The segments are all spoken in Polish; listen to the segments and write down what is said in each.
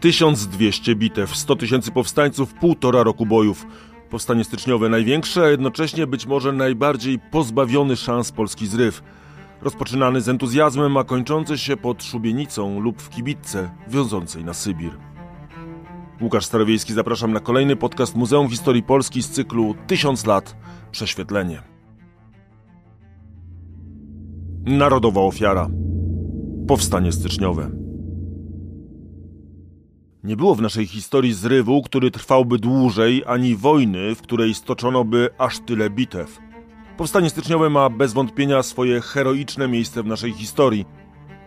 1200 bitew, 100 tysięcy powstańców, półtora roku bojów. Powstanie styczniowe największe, a jednocześnie być może najbardziej pozbawiony szans polski zryw. Rozpoczynany z entuzjazmem, a kończący się pod szubienicą lub w kibitce wiążącej na Sybir. Łukasz Starowiejski, zapraszam na kolejny podcast Muzeum Historii Polski z cyklu Tysiąc lat prześwietlenie. Narodowa ofiara. Powstanie styczniowe. Nie było w naszej historii zrywu, który trwałby dłużej, ani wojny, w której stoczono by aż tyle bitew. Powstanie styczniowe ma bez wątpienia swoje heroiczne miejsce w naszej historii,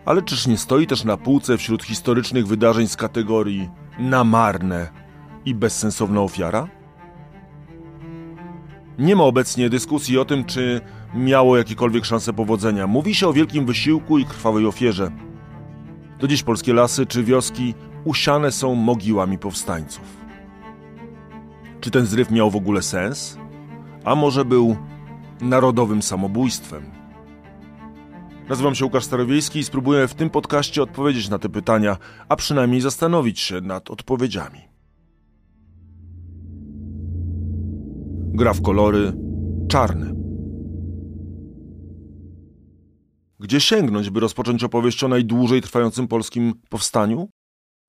ale czyż nie stoi też na półce wśród historycznych wydarzeń z kategorii namarne i bezsensowna ofiara? Nie ma obecnie dyskusji o tym, czy miało jakiekolwiek szanse powodzenia. Mówi się o wielkim wysiłku i krwawej ofierze. Do dziś polskie lasy czy wioski usiane są mogiłami powstańców. Czy ten zryw miał w ogóle sens? A może był narodowym samobójstwem? Nazywam się Łukasz Starowiejski i spróbuję w tym podcaście odpowiedzieć na te pytania, a przynajmniej zastanowić się nad odpowiedziami. Gra w kolory czarny. Gdzie sięgnąć, by rozpocząć opowieść o najdłużej trwającym polskim powstaniu?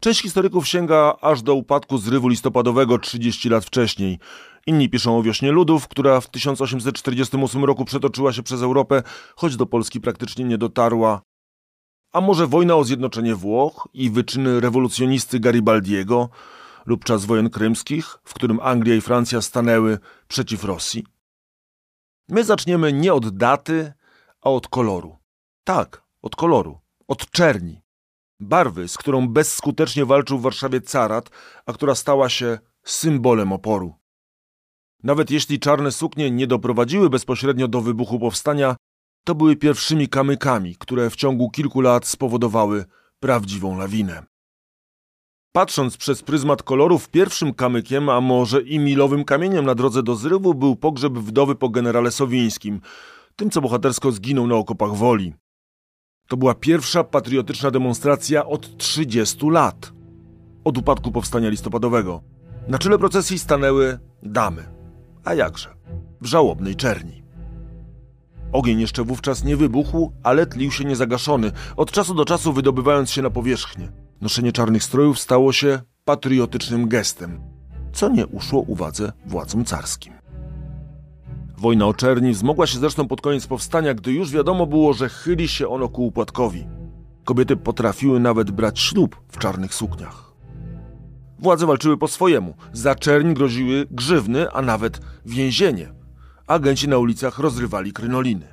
Część historyków sięga aż do upadku zrywu listopadowego 30 lat wcześniej. Inni piszą o wiośnie ludów, która w 1848 roku przetoczyła się przez Europę, choć do Polski praktycznie nie dotarła. A może wojna o zjednoczenie Włoch i wyczyny rewolucjonisty Garibaldiego lub czas wojen krymskich, w którym Anglia i Francja stanęły przeciw Rosji? My zaczniemy nie od daty, a od koloru. Tak, od koloru, od czerni. Barwy, z którą bezskutecznie walczył w Warszawie carat, a która stała się symbolem oporu. Nawet jeśli czarne suknie nie doprowadziły bezpośrednio do wybuchu powstania, to były pierwszymi kamykami, które w ciągu kilku lat spowodowały prawdziwą lawinę. Patrząc przez pryzmat kolorów, pierwszym kamykiem, a może i milowym kamieniem na drodze do zrywu był pogrzeb wdowy po generale Sowińskim, tym co bohatersko zginął na okopach Woli. To była pierwsza patriotyczna demonstracja od 30 lat. Od upadku powstania listopadowego. Na czele procesji stanęły damy. A jakże? W żałobnej czerni. Ogień jeszcze wówczas nie wybuchł, ale tlił się niezagaszony, od czasu do czasu wydobywając się na powierzchnię. Noszenie czarnych strojów stało się patriotycznym gestem, co nie uszło uwadze władzom carskim. Wojna o czerni wzmogła się zresztą pod koniec powstania, gdy już wiadomo było, że chyli się ono ku upłatkowi. Kobiety potrafiły nawet brać ślub w czarnych sukniach. Władze walczyły po swojemu. Za czerń groziły grzywny, a nawet więzienie. Agenci na ulicach rozrywali krynoliny.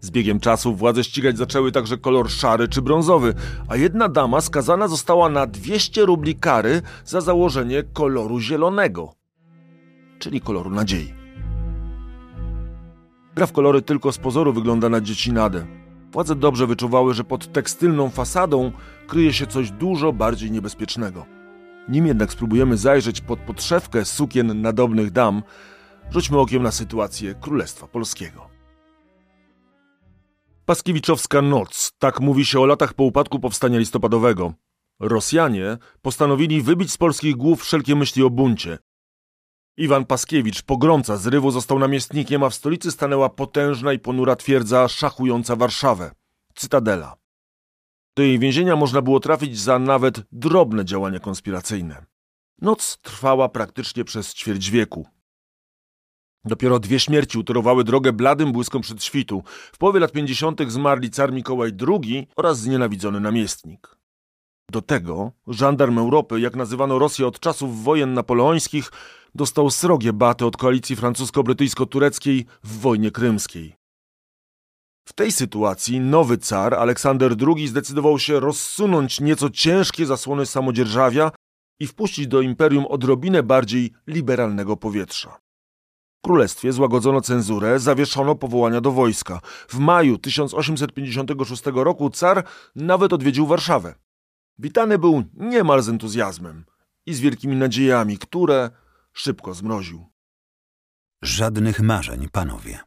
Z biegiem czasu władze ścigać zaczęły także kolor szary czy brązowy, a jedna dama skazana została na 200 rubli kary za założenie koloru zielonego, czyli koloru nadziei. Gra w kolory tylko z pozoru wygląda na dziecinadę. Władze dobrze wyczuwały, że pod tekstylną fasadą kryje się coś dużo bardziej niebezpiecznego. Nim jednak spróbujemy zajrzeć pod podszewkę sukien nadobnych dam, rzućmy okiem na sytuację Królestwa Polskiego. Paskiewiczowska noc, tak mówi się o latach po upadku powstania listopadowego. Rosjanie postanowili wybić z polskich głów wszelkie myśli o buncie. Iwan Paskiewicz, pogromca zrywu, został namiestnikiem, a w stolicy stanęła potężna i ponura twierdza szachująca Warszawę Cytadela. Do jej więzienia można było trafić za nawet drobne działania konspiracyjne. Noc trwała praktycznie przez ćwierć wieku. Dopiero dwie śmierci utorowały drogę bladym błyskom przed świtu. W połowie lat 50. zmarli car Mikołaj II oraz znienawidzony namiestnik. Do tego żandarm Europy, jak nazywano Rosję od czasów wojen napoleońskich, dostał srogie baty od koalicji francusko-brytyjsko-tureckiej w wojnie krymskiej. W tej sytuacji nowy car, Aleksander II, zdecydował się rozsunąć nieco ciężkie zasłony samodzierżawia i wpuścić do imperium odrobinę bardziej liberalnego powietrza. W królestwie złagodzono cenzurę, zawieszono powołania do wojska. W maju 1856 roku car nawet odwiedził Warszawę. Witany był niemal z entuzjazmem i z wielkimi nadziejami, które szybko zmroził. Żadnych marzeń, panowie.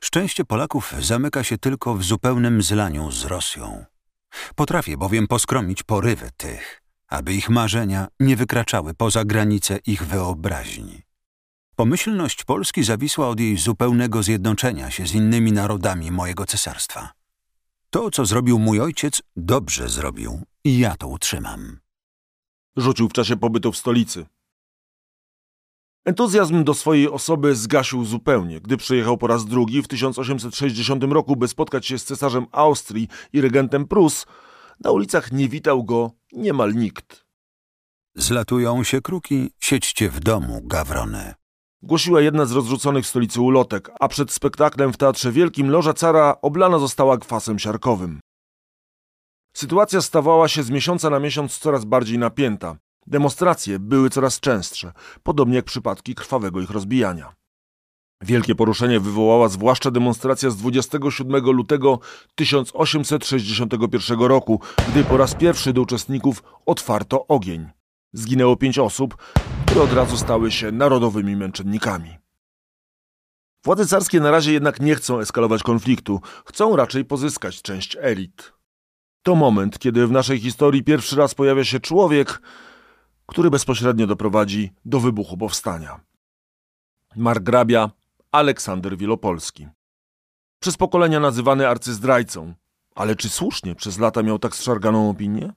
Szczęście Polaków zamyka się tylko w zupełnym zlaniu z Rosją. Potrafię bowiem poskromić porywy tych, aby ich marzenia nie wykraczały poza granice ich wyobraźni. Pomyślność Polski zawisła od jej zupełnego zjednoczenia się z innymi narodami mojego cesarstwa. To, co zrobił mój ojciec, dobrze zrobił i ja to utrzymam. Rzucił w czasie pobytu w stolicy. Entuzjazm do swojej osoby zgasił zupełnie, gdy przyjechał po raz drugi w 1860 roku, by spotkać się z cesarzem Austrii i regentem Prus. Na ulicach nie witał go niemal nikt. Zlatują się kruki, siedźcie w domu, gawrony. Głosiła jedna z rozrzuconych w stolicy ulotek, a przed spektaklem w Teatrze Wielkim loża cara oblana została kwasem siarkowym. Sytuacja stawała się z miesiąca na miesiąc coraz bardziej napięta. Demonstracje były coraz częstsze, podobnie jak przypadki krwawego ich rozbijania. Wielkie poruszenie wywołała zwłaszcza demonstracja z 27 lutego 1861 roku, gdy po raz pierwszy do uczestników otwarto ogień. Zginęło pięć osób, które od razu stały się narodowymi męczennikami. Władze carskie na razie jednak nie chcą eskalować konfliktu, chcą raczej pozyskać część elit. To moment, kiedy w naszej historii pierwszy raz pojawia się człowiek, który bezpośrednio doprowadzi do wybuchu powstania. Margrabia Aleksander Wielopolski. Przez pokolenia nazywany arcyzdrajcą, ale czy słusznie przez lata miał tak zszarganą opinię?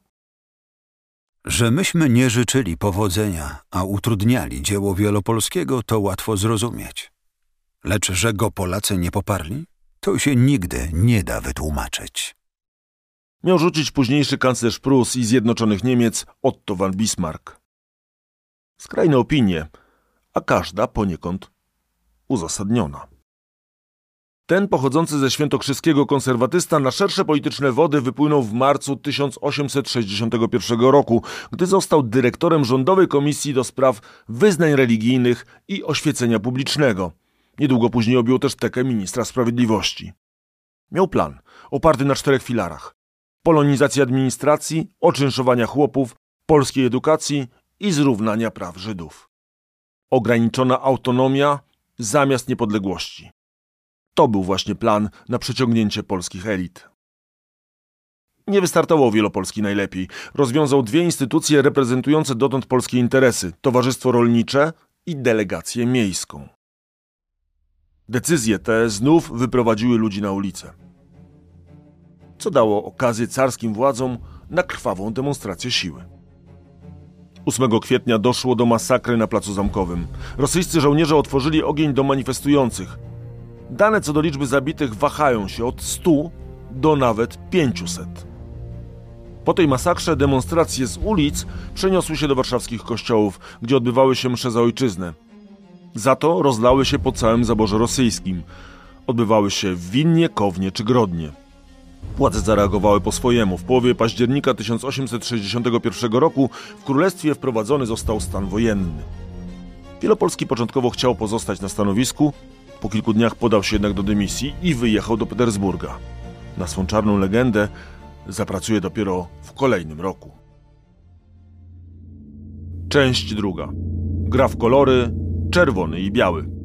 Że myśmy nie życzyli powodzenia, a utrudniali dzieło Wielopolskiego, to łatwo zrozumieć. Lecz że go Polacy nie poparli, to się nigdy nie da wytłumaczyć. Miał rzucić późniejszy kanclerz Prus i Zjednoczonych Niemiec Otto von Bismarck. Skrajne opinie, a każda poniekąd uzasadniona. Ten pochodzący ze świętokrzyskiego konserwatysta na szersze polityczne wody wypłynął w marcu 1861 roku, gdy został dyrektorem Rządowej Komisji do Spraw Wyznań Religijnych i Oświecenia Publicznego. Niedługo później objął też tekę ministra sprawiedliwości. Miał plan, oparty na czterech filarach. Polonizacji administracji, oczynszowania chłopów, polskiej edukacji i zrównania praw Żydów. Ograniczona autonomia zamiast niepodległości. To był właśnie plan na przeciągnięcie polskich elit. Nie wystartował Wielopolski najlepiej. Rozwiązał dwie instytucje reprezentujące dotąd polskie interesy: Towarzystwo Rolnicze i Delegację Miejską. Decyzje te znów wyprowadziły ludzi na ulicę. Co dało okazję carskim władzom na krwawą demonstrację siły. 8 kwietnia doszło do masakry na Placu Zamkowym. Rosyjscy żołnierze otworzyli ogień do manifestujących. Dane co do liczby zabitych wahają się od 100 do nawet 500. Po tej masakrze demonstracje z ulic przeniosły się do warszawskich kościołów, gdzie odbywały się msze za ojczyznę. Za to rozlały się po całym zaborze rosyjskim. Odbywały się w Winnie, Kownie czy Grodnie. Władze zareagowały po swojemu. W połowie października 1861 roku w królestwie wprowadzony został stan wojenny. Wielopolski początkowo chciał pozostać na stanowisku, po kilku dniach podał się jednak do dymisji i wyjechał do Petersburga. Na swą czarną legendę zapracuje dopiero w kolejnym roku. Część druga. Gra w kolory czerwony i biały.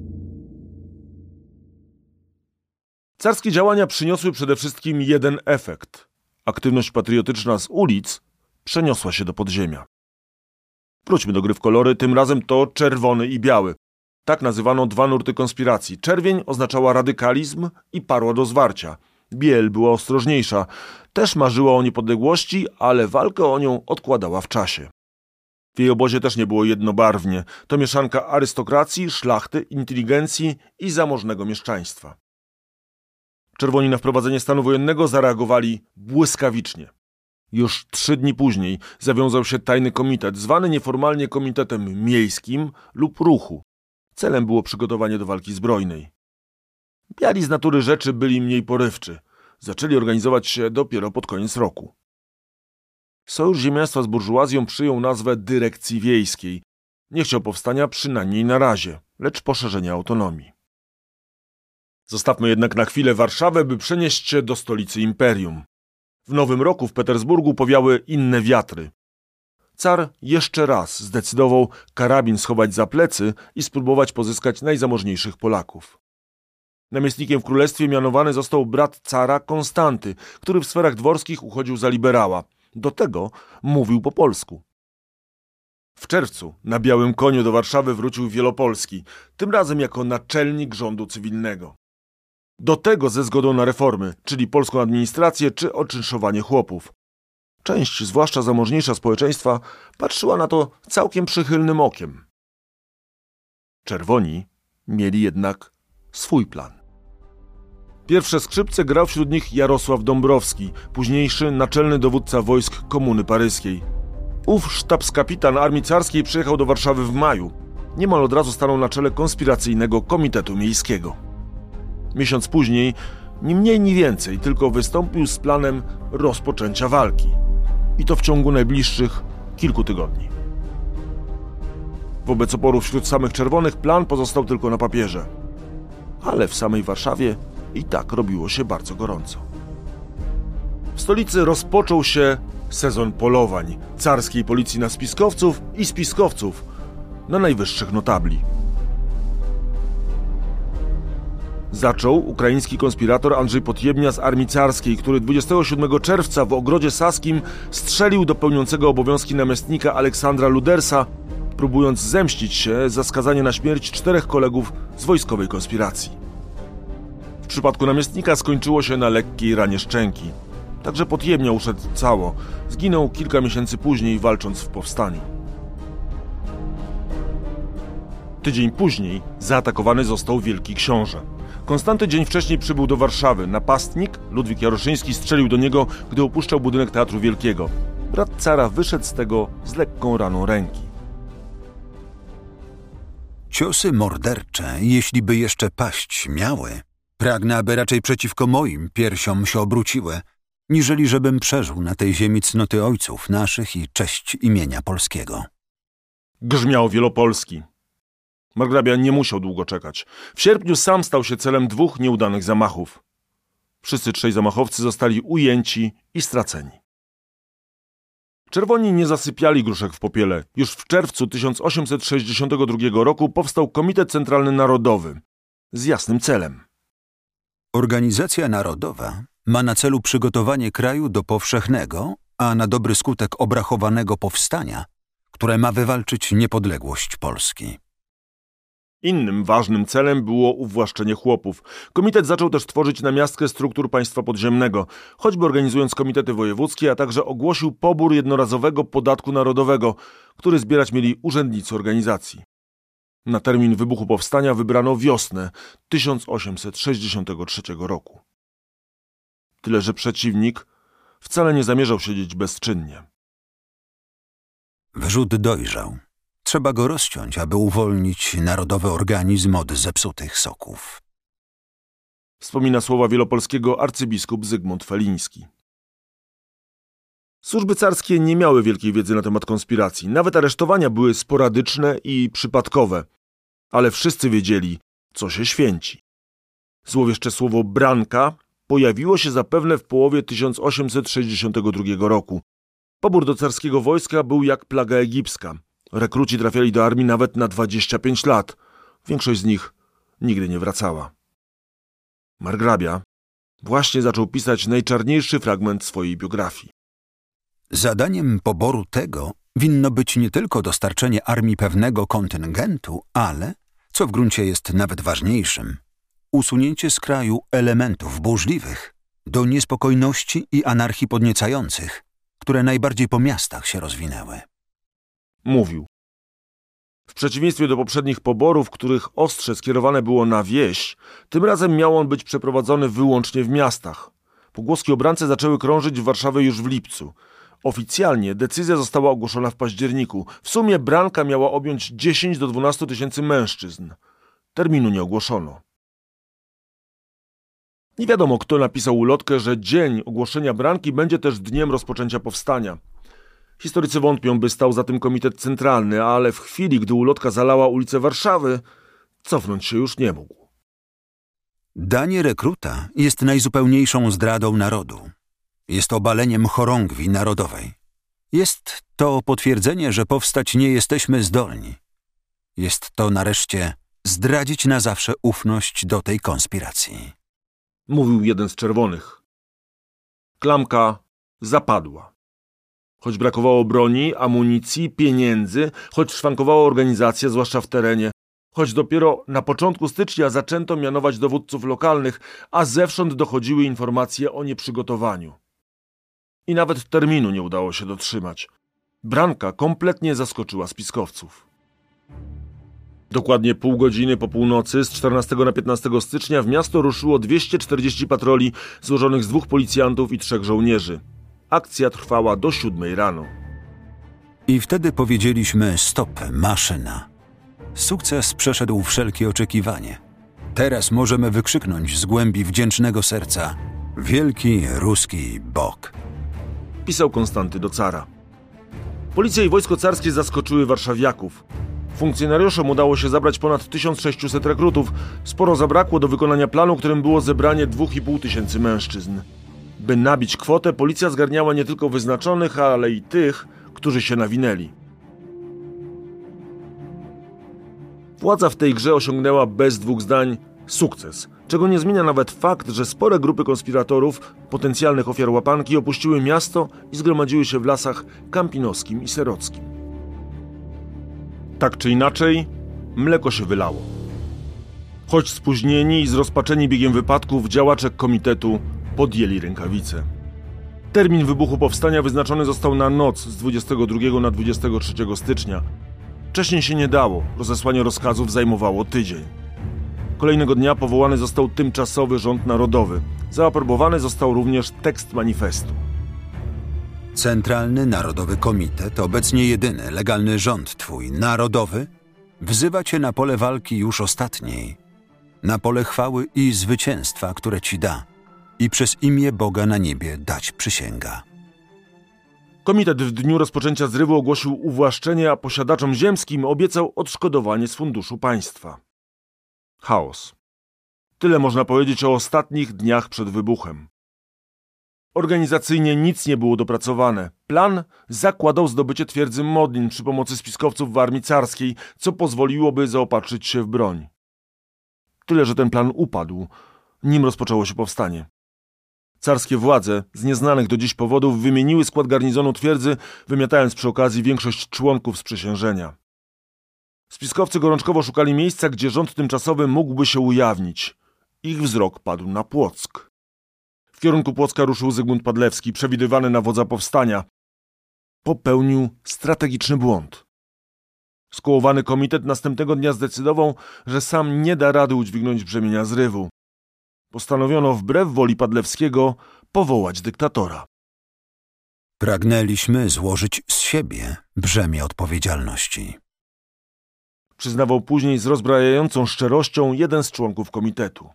Carskie działania przyniosły przede wszystkim jeden efekt. Aktywność patriotyczna z ulic przeniosła się do podziemia. Wróćmy do gry w kolory, tym razem to czerwony i biały. Tak nazywano dwa nurty konspiracji. Czerwień oznaczała radykalizm i parła do zwarcia. Biel była ostrożniejsza. Też marzyła o niepodległości, ale walkę o nią odkładała w czasie. W jej obozie też nie było jednobarwnie. To mieszanka arystokracji, szlachty, inteligencji i zamożnego mieszczaństwa. Czerwoni na wprowadzenie stanu wojennego zareagowali błyskawicznie. Już trzy dni później zawiązał się tajny komitet, zwany nieformalnie Komitetem Miejskim lub Ruchu. Celem było przygotowanie do walki zbrojnej. Biali z natury rzeczy byli mniej porywczy. Zaczęli organizować się dopiero pod koniec roku. Sojusz Ziemiaństwa z burżuazją przyjął nazwę Dyrekcji Wiejskiej. Nie chciał powstania przynajmniej na razie, lecz poszerzenia autonomii. Zostawmy jednak na chwilę Warszawę, by przenieść się do stolicy imperium. W nowym roku w Petersburgu powiały inne wiatry. Car jeszcze raz zdecydował karabin schować za plecy i spróbować pozyskać najzamożniejszych Polaków. Namiestnikiem w królestwie mianowany został brat cara Konstanty, który w sferach dworskich uchodził za liberała. Do tego mówił po polsku. W czerwcu na białym koniu do Warszawy wrócił Wielopolski, tym razem jako naczelnik rządu cywilnego. Do tego ze zgodą na reformy, czyli polską administrację czy oczynszowanie chłopów. Część, zwłaszcza zamożniejsza społeczeństwa, patrzyła na to całkiem przychylnym okiem. Czerwoni mieli jednak swój plan. Pierwsze skrzypce grał wśród nich Jarosław Dąbrowski, późniejszy naczelny dowódca wojsk Komuny Paryskiej. Ów sztabskapitan armii carskiej przyjechał do Warszawy w maju. Niemal od razu stanął na czele konspiracyjnego Komitetu Miejskiego. Miesiąc później, ni mniej ni więcej, tylko wystąpił z planem rozpoczęcia walki. I to w ciągu najbliższych kilku tygodni. Wobec oporu wśród samych czerwonych plan pozostał tylko na papierze. Ale w samej Warszawie i tak robiło się bardzo gorąco. W stolicy rozpoczął się sezon polowań carskiej policji na spiskowców i spiskowców na najwyższych notabli. Zaczął ukraiński konspirator Andrzej Podjebnia z armii carskiej, który 27 czerwca w ogrodzie saskim strzelił do pełniącego obowiązki namiestnika Aleksandra Ludersa, próbując zemścić się za skazanie na śmierć czterech kolegów z wojskowej konspiracji. W przypadku namiestnika skończyło się na lekkiej ranie szczęki. Także Podjebnia uszedł cało. Zginął kilka miesięcy później, walcząc w powstaniu. Tydzień później zaatakowany został Wielki Książę. Konstanty dzień wcześniej przybył do Warszawy. Napastnik, Ludwik Jaroszyński, strzelił do niego, gdy opuszczał budynek Teatru Wielkiego. Brat cara wyszedł z tego z lekką raną ręki. Ciosy mordercze, jeśli by jeszcze paść miały, pragnę, aby raczej przeciwko moim piersiom się obróciły, niżeli żebym przeżył na tej ziemi cnoty ojców naszych i cześć imienia polskiego. Grzmiał Wielopolski. Margrabia nie musiał długo czekać. W sierpniu sam stał się celem dwóch nieudanych zamachów. Wszyscy trzej zamachowcy zostali ujęci i straceni. Czerwoni nie zasypiali gruszek w popiele. Już w czerwcu 1862 roku powstał Komitet Centralny Narodowy z jasnym celem. Organizacja narodowa ma na celu przygotowanie kraju do powszechnego, a na dobry skutek obrachowanego powstania, które ma wywalczyć niepodległość Polski. Innym ważnym celem było uwłaszczenie chłopów. Komitet zaczął też tworzyć namiastkę struktur państwa podziemnego, choćby organizując komitety wojewódzkie, a także ogłosił pobór jednorazowego podatku narodowego, który zbierać mieli urzędnicy organizacji. Na termin wybuchu powstania wybrano wiosnę 1863 roku. Tyle, że przeciwnik wcale nie zamierzał siedzieć bezczynnie. Wrzód dojrzał. Trzeba go rozciąć, aby uwolnić narodowy organizm od zepsutych soków. Wspomina słowa wielopolskiego arcybiskup Zygmunt Feliński. Służby carskie nie miały wielkiej wiedzy na temat konspiracji. Nawet aresztowania były sporadyczne i przypadkowe. Ale wszyscy wiedzieli, co się święci. Złowieszcze słowo branka pojawiło się zapewne w połowie 1862 roku. Pobór do carskiego wojska był jak plaga egipska. Rekruci trafiali do armii nawet na 25 lat. Większość z nich nigdy nie wracała. Margrabia właśnie zaczął pisać najczarniejszy fragment swojej biografii. Zadaniem poboru tego winno być nie tylko dostarczenie armii pewnego kontyngentu, ale, co w gruncie jest nawet ważniejszym, usunięcie z kraju elementów burzliwych, do niespokojności i anarchii podniecających, które najbardziej po miastach się rozwinęły. Mówił. W przeciwieństwie do poprzednich poborów, których ostrze skierowane było na wieś, tym razem miał on być przeprowadzony wyłącznie w miastach. Pogłoski o brance zaczęły krążyć w Warszawie już w lipcu. Oficjalnie decyzja została ogłoszona w październiku. W sumie branka miała objąć 10 do 12 tysięcy mężczyzn. Terminu nie ogłoszono. Nie wiadomo, kto napisał ulotkę, że dzień ogłoszenia branki będzie też dniem rozpoczęcia powstania. Historycy wątpią, by stał za tym komitet centralny, ale w chwili, gdy ulotka zalała ulicę Warszawy, cofnąć się już nie mógł. Danie rekruta jest najzupełniejszą zdradą narodu. Jest obaleniem chorągwi narodowej. Jest to potwierdzenie, że powstać nie jesteśmy zdolni. Jest to nareszcie zdradzić na zawsze ufność do tej konspiracji. Mówił jeden z czerwonych. Klamka zapadła. Choć brakowało broni, amunicji, pieniędzy, choć szwankowała organizacja, zwłaszcza w terenie, choć dopiero na początku stycznia zaczęto mianować dowódców lokalnych, a zewsząd dochodziły informacje o nieprzygotowaniu. I nawet terminu nie udało się dotrzymać. Branka kompletnie zaskoczyła spiskowców. Dokładnie pół godziny po północy z 14 na 15 stycznia w miasto ruszyło 240 patroli złożonych z dwóch policjantów i trzech żołnierzy. Akcja trwała do siódmej rano. I wtedy powiedzieliśmy stop, maszyna. Sukces przeszedł wszelkie oczekiwanie. Teraz możemy wykrzyknąć z głębi wdzięcznego serca Wielki Ruski Bok. Pisał Konstanty do cara. Policja i wojsko carskie zaskoczyły warszawiaków. Funkcjonariuszom udało się zabrać ponad 1600 rekrutów. Sporo zabrakło do wykonania planu, którym było zebranie 2,5 tysięcy mężczyzn. By nabić kwotę, policja zgarniała nie tylko wyznaczonych, ale i tych, którzy się nawinęli. Władza w tej grze osiągnęła bez dwóch zdań sukces, czego nie zmienia nawet fakt, że spore grupy konspiratorów, potencjalnych ofiar łapanki, opuściły miasto i zgromadziły się w lasach kampinowskim i serockim. Tak czy inaczej, mleko się wylało. Choć spóźnieni i zrozpaczeni biegiem wypadków, działacze komitetu podjęli rękawice. Termin wybuchu powstania wyznaczony został na noc z 22 na 23 stycznia. Wcześniej się nie dało, rozesłanie rozkazów zajmowało tydzień. Kolejnego dnia powołany został tymczasowy rząd narodowy. Zaaprobowany został również tekst manifestu. Centralny Narodowy Komitet, obecnie jedyny legalny rząd twój, narodowy, wzywa cię na pole walki już ostatniej. Na pole chwały i zwycięstwa, które ci da. I przez imię Boga na niebie dać przysięga. Komitet w dniu rozpoczęcia zrywu ogłosił uwłaszczenie, a posiadaczom ziemskim obiecał odszkodowanie z funduszu państwa. Chaos. Tyle można powiedzieć o ostatnich dniach przed wybuchem. Organizacyjnie nic nie było dopracowane. Plan zakładał zdobycie twierdzy Modlin przy pomocy spiskowców w armii carskiej, co pozwoliłoby zaopatrzyć się w broń. Tyle, że ten plan upadł, nim rozpoczęło się powstanie. Carskie władze z nieznanych do dziś powodów wymieniły skład garnizonu twierdzy, wymiatając przy okazji większość członków sprzysiężenia. Spiskowcy gorączkowo szukali miejsca, gdzie rząd tymczasowy mógłby się ujawnić. Ich wzrok padł na Płock. W kierunku Płocka ruszył Zygmunt Padlewski, przewidywany na wodza powstania. Popełnił strategiczny błąd. Skołowany komitet następnego dnia zdecydował, że sam nie da rady udźwignąć brzemienia zrywu. Postanowiono wbrew woli Padlewskiego powołać dyktatora. Pragnęliśmy złożyć z siebie brzemię odpowiedzialności. Przyznawał później z rozbrajającą szczerością jeden z członków komitetu.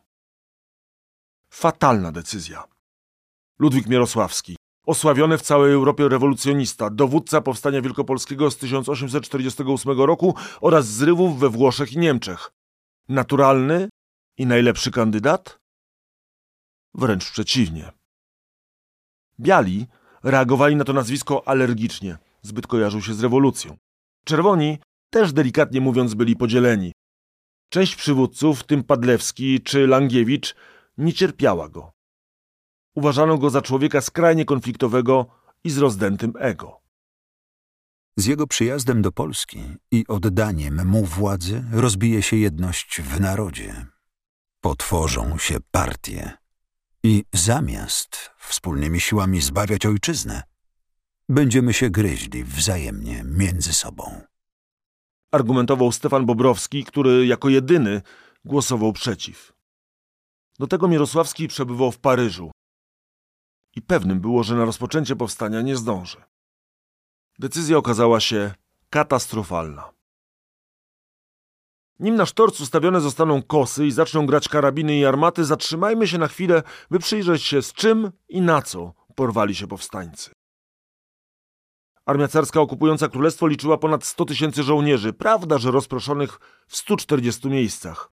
Fatalna decyzja. Ludwik Mierosławski, osławiony w całej Europie rewolucjonista, dowódca powstania wielkopolskiego z 1848 roku oraz zrywów we Włoszech i Niemczech. Naturalny i najlepszy kandydat? Wręcz przeciwnie. Biali reagowali na to nazwisko alergicznie, zbyt kojarzył się z rewolucją. Czerwoni, też delikatnie mówiąc, byli podzieleni. Część przywódców, w tym Padlewski czy Langiewicz, nie cierpiała go. Uważano go za człowieka skrajnie konfliktowego i z rozdętym ego. Z jego przyjazdem do Polski i oddaniem mu władzy rozbije się jedność w narodzie. Potworzą się partie. I zamiast wspólnymi siłami zbawiać ojczyznę, będziemy się gryźli wzajemnie między sobą. Argumentował Stefan Bobrowski, który jako jedyny głosował przeciw. Do tego Mirosławski przebywał w Paryżu. I pewnym było, że na rozpoczęcie powstania nie zdąży. Decyzja okazała się katastrofalna. Nim na sztorc ustawione zostaną kosy i zaczną grać karabiny i armaty, zatrzymajmy się na chwilę, by przyjrzeć się z czym i na co porwali się powstańcy. Armia carska okupująca królestwo liczyła ponad 100 tysięcy żołnierzy, prawda, że rozproszonych w 140 miejscach.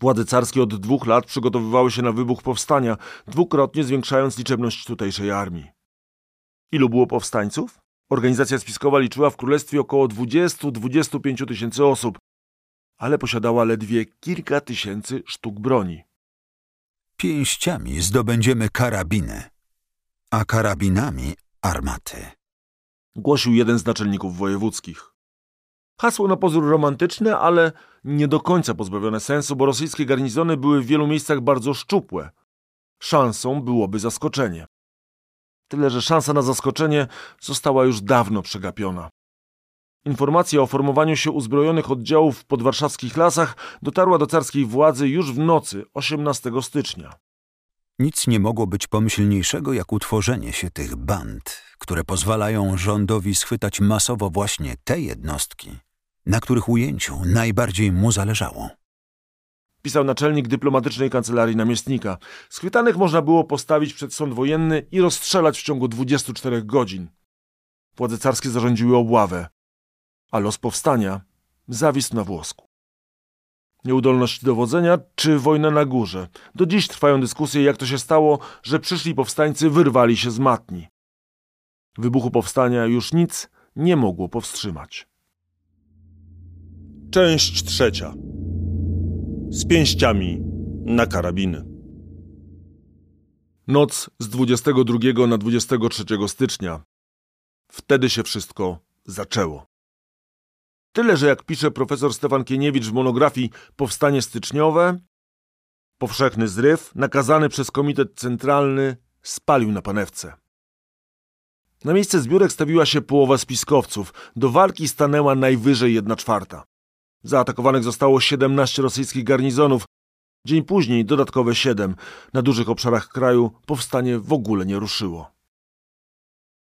Władze carskie od dwóch lat przygotowywały się na wybuch powstania, dwukrotnie zwiększając liczebność tutejszej armii. Ilu było powstańców? Organizacja spiskowa liczyła w królestwie około 20-25 tysięcy osób, ale posiadała ledwie kilka tysięcy sztuk broni. Pięściami zdobędziemy karabiny, a karabinami armaty. Głosił jeden z naczelników wojewódzkich. Hasło na pozór romantyczne, ale nie do końca pozbawione sensu, bo rosyjskie garnizony były w wielu miejscach bardzo szczupłe. Szansą byłoby zaskoczenie. Tyle, że szansa na zaskoczenie została już dawno przegapiona. Informacja o formowaniu się uzbrojonych oddziałów w podwarszawskich lasach dotarła do carskiej władzy już w nocy 18 stycznia. Nic nie mogło być pomyślniejszego jak utworzenie się tych band, które pozwalają rządowi schwytać masowo właśnie te jednostki, na których ujęciu najbardziej mu zależało. Pisał naczelnik dyplomatycznej kancelarii namiestnika. Schwytanych można było postawić przed sąd wojenny i rozstrzelać w ciągu 24 godzin. Władze carskie zarządziły obławę, a los powstania zawisł na włosku. Nieudolność dowodzenia czy wojna na górze. Do dziś trwają dyskusje, jak to się stało, że przyszli powstańcy wyrwali się z matni. Wybuchu powstania już nic nie mogło powstrzymać. Część trzecia. Z pięściami na karabiny. Noc z 22 na 23 stycznia. Wtedy się wszystko zaczęło. Tyle, że jak pisze profesor Stefan Kieniewicz w monografii Powstanie styczniowe, powszechny zryw, nakazany przez Komitet Centralny, spalił na panewce. Na miejsce zbiórek stawiła się połowa spiskowców. Do walki stanęła najwyżej jedna czwarta. Zaatakowanych zostało 17 rosyjskich garnizonów. Dzień później dodatkowe 7. Na dużych obszarach kraju powstanie w ogóle nie ruszyło.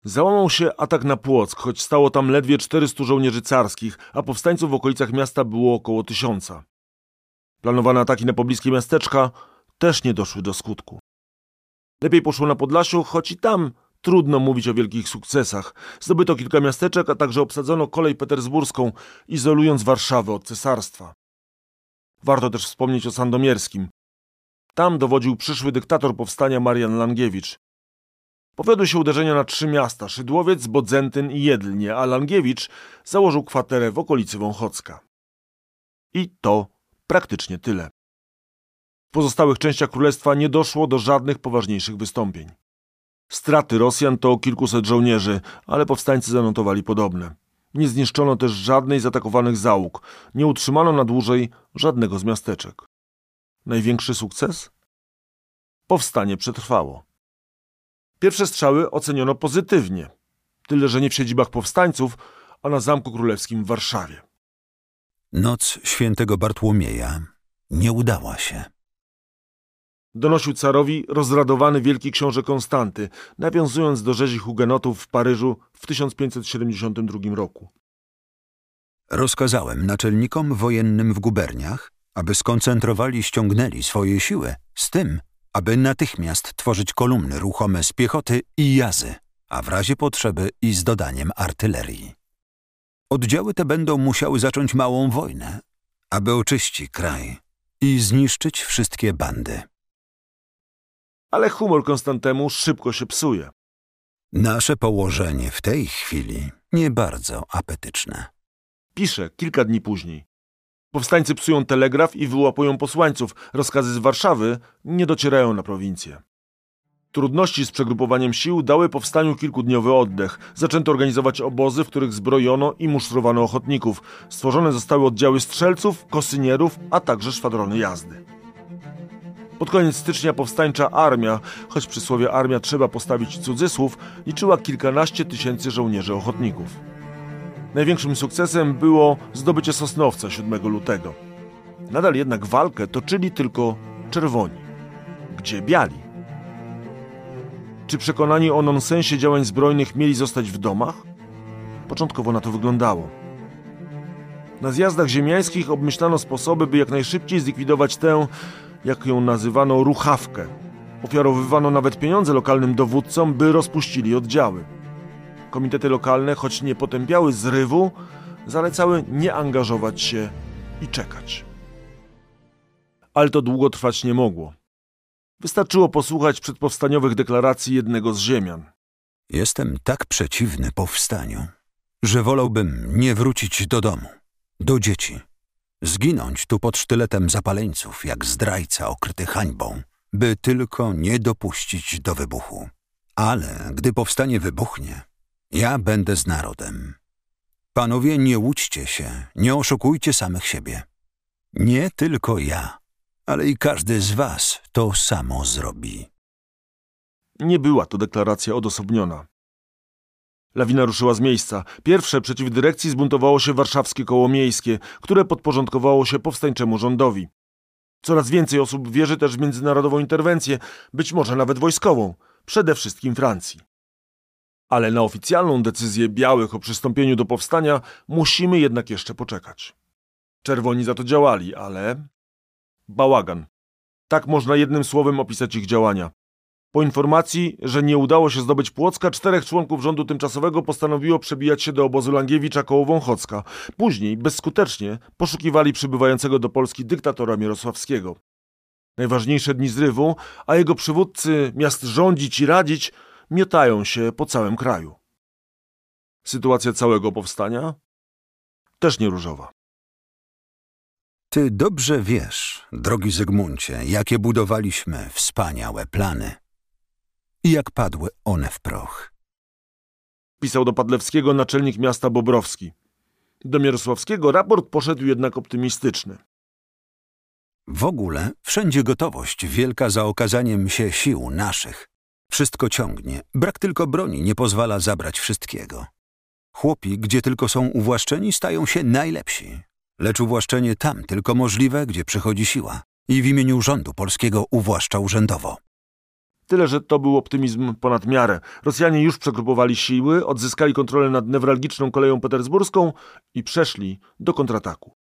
Załamał się atak na Płock, choć stało tam ledwie 400 żołnierzy carskich, a powstańców w okolicach miasta było około tysiąca. Planowane ataki na pobliskie miasteczka też nie doszły do skutku. Lepiej poszło na Podlasiu, choć i tam trudno mówić o wielkich sukcesach. Zdobyto kilka miasteczek, a także obsadzono kolej petersburską, izolując Warszawę od cesarstwa. Warto też wspomnieć o Sandomierskim. Tam dowodził przyszły dyktator powstania Marian Langiewicz. Powiodły się uderzenia na trzy miasta, Szydłowiec, Bodzentyn i Jedlnie, a Langiewicz założył kwaterę w okolicy Wąchocka. I to praktycznie tyle. W pozostałych częściach królestwa nie doszło do żadnych poważniejszych wystąpień. Straty Rosjan to kilkuset żołnierzy, ale powstańcy zanotowali podobne. Nie zniszczono też żadnej z atakowanych załóg, nie utrzymano na dłużej żadnego z miasteczek. Największy sukces? Powstanie przetrwało. Pierwsze strzały oceniono pozytywnie, tyle że nie w siedzibach powstańców, a na Zamku Królewskim w Warszawie. Noc świętego Bartłomieja nie udała się. Donosił carowi rozradowany wielki książę Konstanty, nawiązując do rzezi hugenotów w Paryżu w 1572 roku. Rozkazałem naczelnikom wojennym w guberniach, aby skoncentrowali ściągnęli swoje siły z tym, aby natychmiast tworzyć kolumny ruchome z piechoty i jazy, a w razie potrzeby i z dodaniem artylerii. Oddziały te będą musiały zacząć małą wojnę, aby oczyścić kraj i zniszczyć wszystkie bandy. Ale humor Konstantemu szybko się psuje. Nasze położenie w tej chwili nie bardzo apetyczne. Pisze kilka dni później. Powstańcy psują telegraf i wyłapują posłańców. Rozkazy z Warszawy nie docierają na prowincję. Trudności z przegrupowaniem sił dały powstaniu kilkudniowy oddech. Zaczęto organizować obozy, w których zbrojono i musztrowano ochotników. Stworzone zostały oddziały strzelców, kosynierów, a także szwadrony jazdy. Pod koniec stycznia powstańcza armia, choć przy słowie armia trzeba postawić cudzysłów, liczyła kilkanaście tysięcy żołnierzy ochotników. Największym sukcesem było zdobycie Sosnowca 7 lutego. Nadal jednak walkę toczyli tylko czerwoni. Gdzie biali? Czy przekonani o nonsensie działań zbrojnych mieli zostać w domach? Początkowo na to wyglądało. Na zjazdach ziemiańskich obmyślano sposoby, by jak najszybciej zlikwidować tę, jak ją nazywano, ruchawkę. Ofiarowywano nawet pieniądze lokalnym dowódcom, by rozpuścili oddziały. Komitety lokalne, choć nie potępiały zrywu, zalecały nie angażować się i czekać. Ale to długo trwać nie mogło. Wystarczyło posłuchać przedpowstaniowych deklaracji jednego z ziemian. Jestem tak przeciwny powstaniu, że wolałbym nie wrócić do domu, do dzieci, zginąć tu pod sztyletem zapaleńców, jak zdrajca okryty hańbą, by tylko nie dopuścić do wybuchu. Ale gdy powstanie wybuchnie, Ja będę z narodem. Panowie, nie łudźcie się, nie oszukujcie samych siebie. Nie tylko ja, ale i każdy z was to samo zrobi. Nie była to deklaracja odosobniona. Lawina ruszyła z miejsca. Pierwsze przeciw dyrekcji zbuntowało się warszawskie koło miejskie, które podporządkowało się powstańczemu rządowi. Coraz więcej osób wierzy też w międzynarodową interwencję, być może nawet wojskową, przede wszystkim Francji. Ale na oficjalną decyzję białych o przystąpieniu do powstania musimy jednak jeszcze poczekać. Czerwoni za to działali, ale. Bałagan. Tak można jednym słowem opisać ich działania. Po informacji, że nie udało się zdobyć Płocka, czterech członków rządu tymczasowego postanowiło przebijać się do obozu Langiewicza koło Wąchocka. Później, bezskutecznie, poszukiwali przybywającego do Polski dyktatora Mirosławskiego. Najważniejsze dni zrywu, a jego przywódcy, miast rządzić i radzić, miotają się po całym kraju. Sytuacja całego powstania? Też nie różowa. Ty dobrze wiesz, drogi Zygmuncie, jakie budowaliśmy wspaniałe plany. I jak padły one w proch. Pisał do Padlewskiego naczelnik miasta Bobrowski. Do Mirosławskiego raport poszedł jednak optymistyczny. W ogóle wszędzie gotowość wielka za okazaniem się sił naszych. Wszystko ciągnie, brak tylko broni nie pozwala zabrać wszystkiego. Chłopi, gdzie tylko są uwłaszczeni, stają się najlepsi. Lecz uwłaszczenie tam tylko możliwe, gdzie przychodzi siła. I w imieniu rządu polskiego uwłaszcza urzędowo. Tyle, że to był optymizm ponad miarę. Rosjanie już przegrupowali siły, odzyskali kontrolę nad newralgiczną koleją petersburską i przeszli do kontrataku.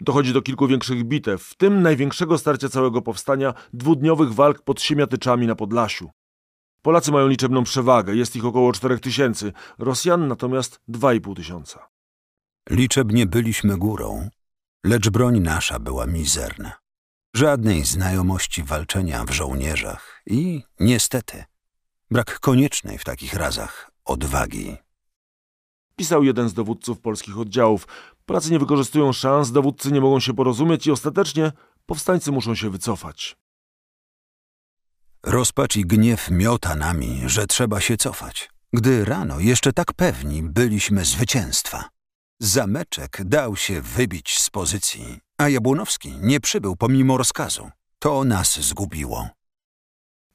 Dochodzi do kilku większych bitew, w tym największego starcia całego powstania, dwudniowych walk pod Siemiatyczami na Podlasiu. Polacy mają liczebną przewagę, jest ich około 4 tysięcy, Rosjan natomiast 2,5 tysiąca. Liczebnie byliśmy górą, lecz broń nasza była mizerna. Żadnej znajomości walczenia w żołnierzach i, niestety, brak koniecznej w takich razach odwagi. Pisał jeden z dowódców polskich oddziałów. Polacy nie wykorzystują szans, dowódcy nie mogą się porozumieć i ostatecznie powstańcy muszą się wycofać. Rozpacz i gniew miota nami, że trzeba się cofać, gdy rano jeszcze tak pewni byliśmy zwycięstwa. Zameczek dał się wybić z pozycji, a Jabłonowski nie przybył pomimo rozkazu. To nas zgubiło.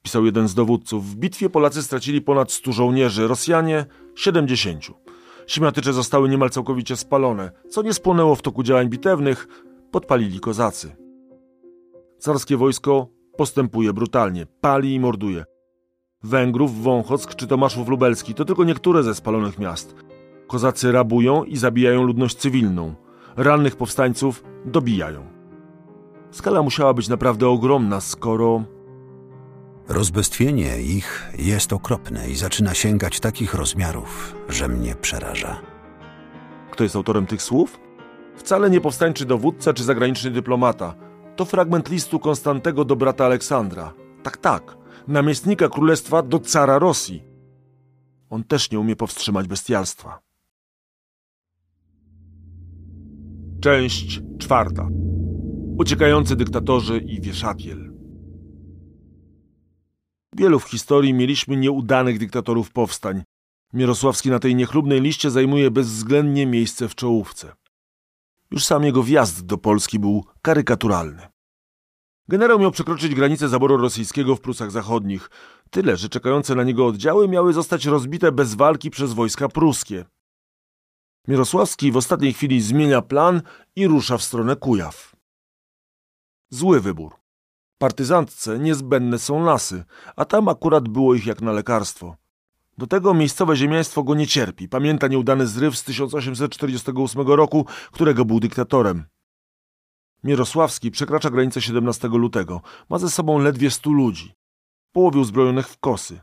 Pisał jeden z dowódców. W bitwie Polacy stracili ponad 100 żołnierzy, Rosjanie 70. Siemiatycze zostały niemal całkowicie spalone, co nie spłonęło w toku działań bitewnych, podpalili kozacy. Carskie wojsko postępuje brutalnie, pali i morduje. Węgrów, Wąchock czy Tomaszów Lubelski to tylko niektóre ze spalonych miast. Kozacy rabują i zabijają ludność cywilną. Rannych powstańców dobijają. Skala musiała być naprawdę ogromna, skoro Rozbestwienie ich jest okropne i zaczyna sięgać takich rozmiarów, że mnie przeraża. Kto jest autorem tych słów? Wcale nie powstańczy dowódca czy zagraniczny dyplomata. To fragment listu Konstantego do brata Aleksandra. Tak, tak, namiestnika królestwa do cara Rosji. On też nie umie powstrzymać bestialstwa. Część czwarta. Uciekający dyktatorzy i wieszapiel. Wielu w historii mieliśmy nieudanych dyktatorów powstań. Mirosławski na tej niechlubnej liście zajmuje bezwzględnie miejsce w czołówce. Już sam jego wjazd do Polski był karykaturalny. Generał miał przekroczyć granicę zaboru rosyjskiego w Prusach Zachodnich. Tyle, że czekające na niego oddziały miały zostać rozbite bez walki przez wojska pruskie. Mirosławski w ostatniej chwili zmienia plan i rusza w stronę Kujaw. Zły wybór. Partyzantce niezbędne są lasy, a tam akurat było ich jak na lekarstwo. Do tego miejscowe ziemiaństwo go nie cierpi. Pamięta nieudany zryw z 1848 roku, którego był dyktatorem. Mirosławski przekracza granicę 17 lutego. Ma ze sobą ledwie stu ludzi. Połowie uzbrojonych w kosy.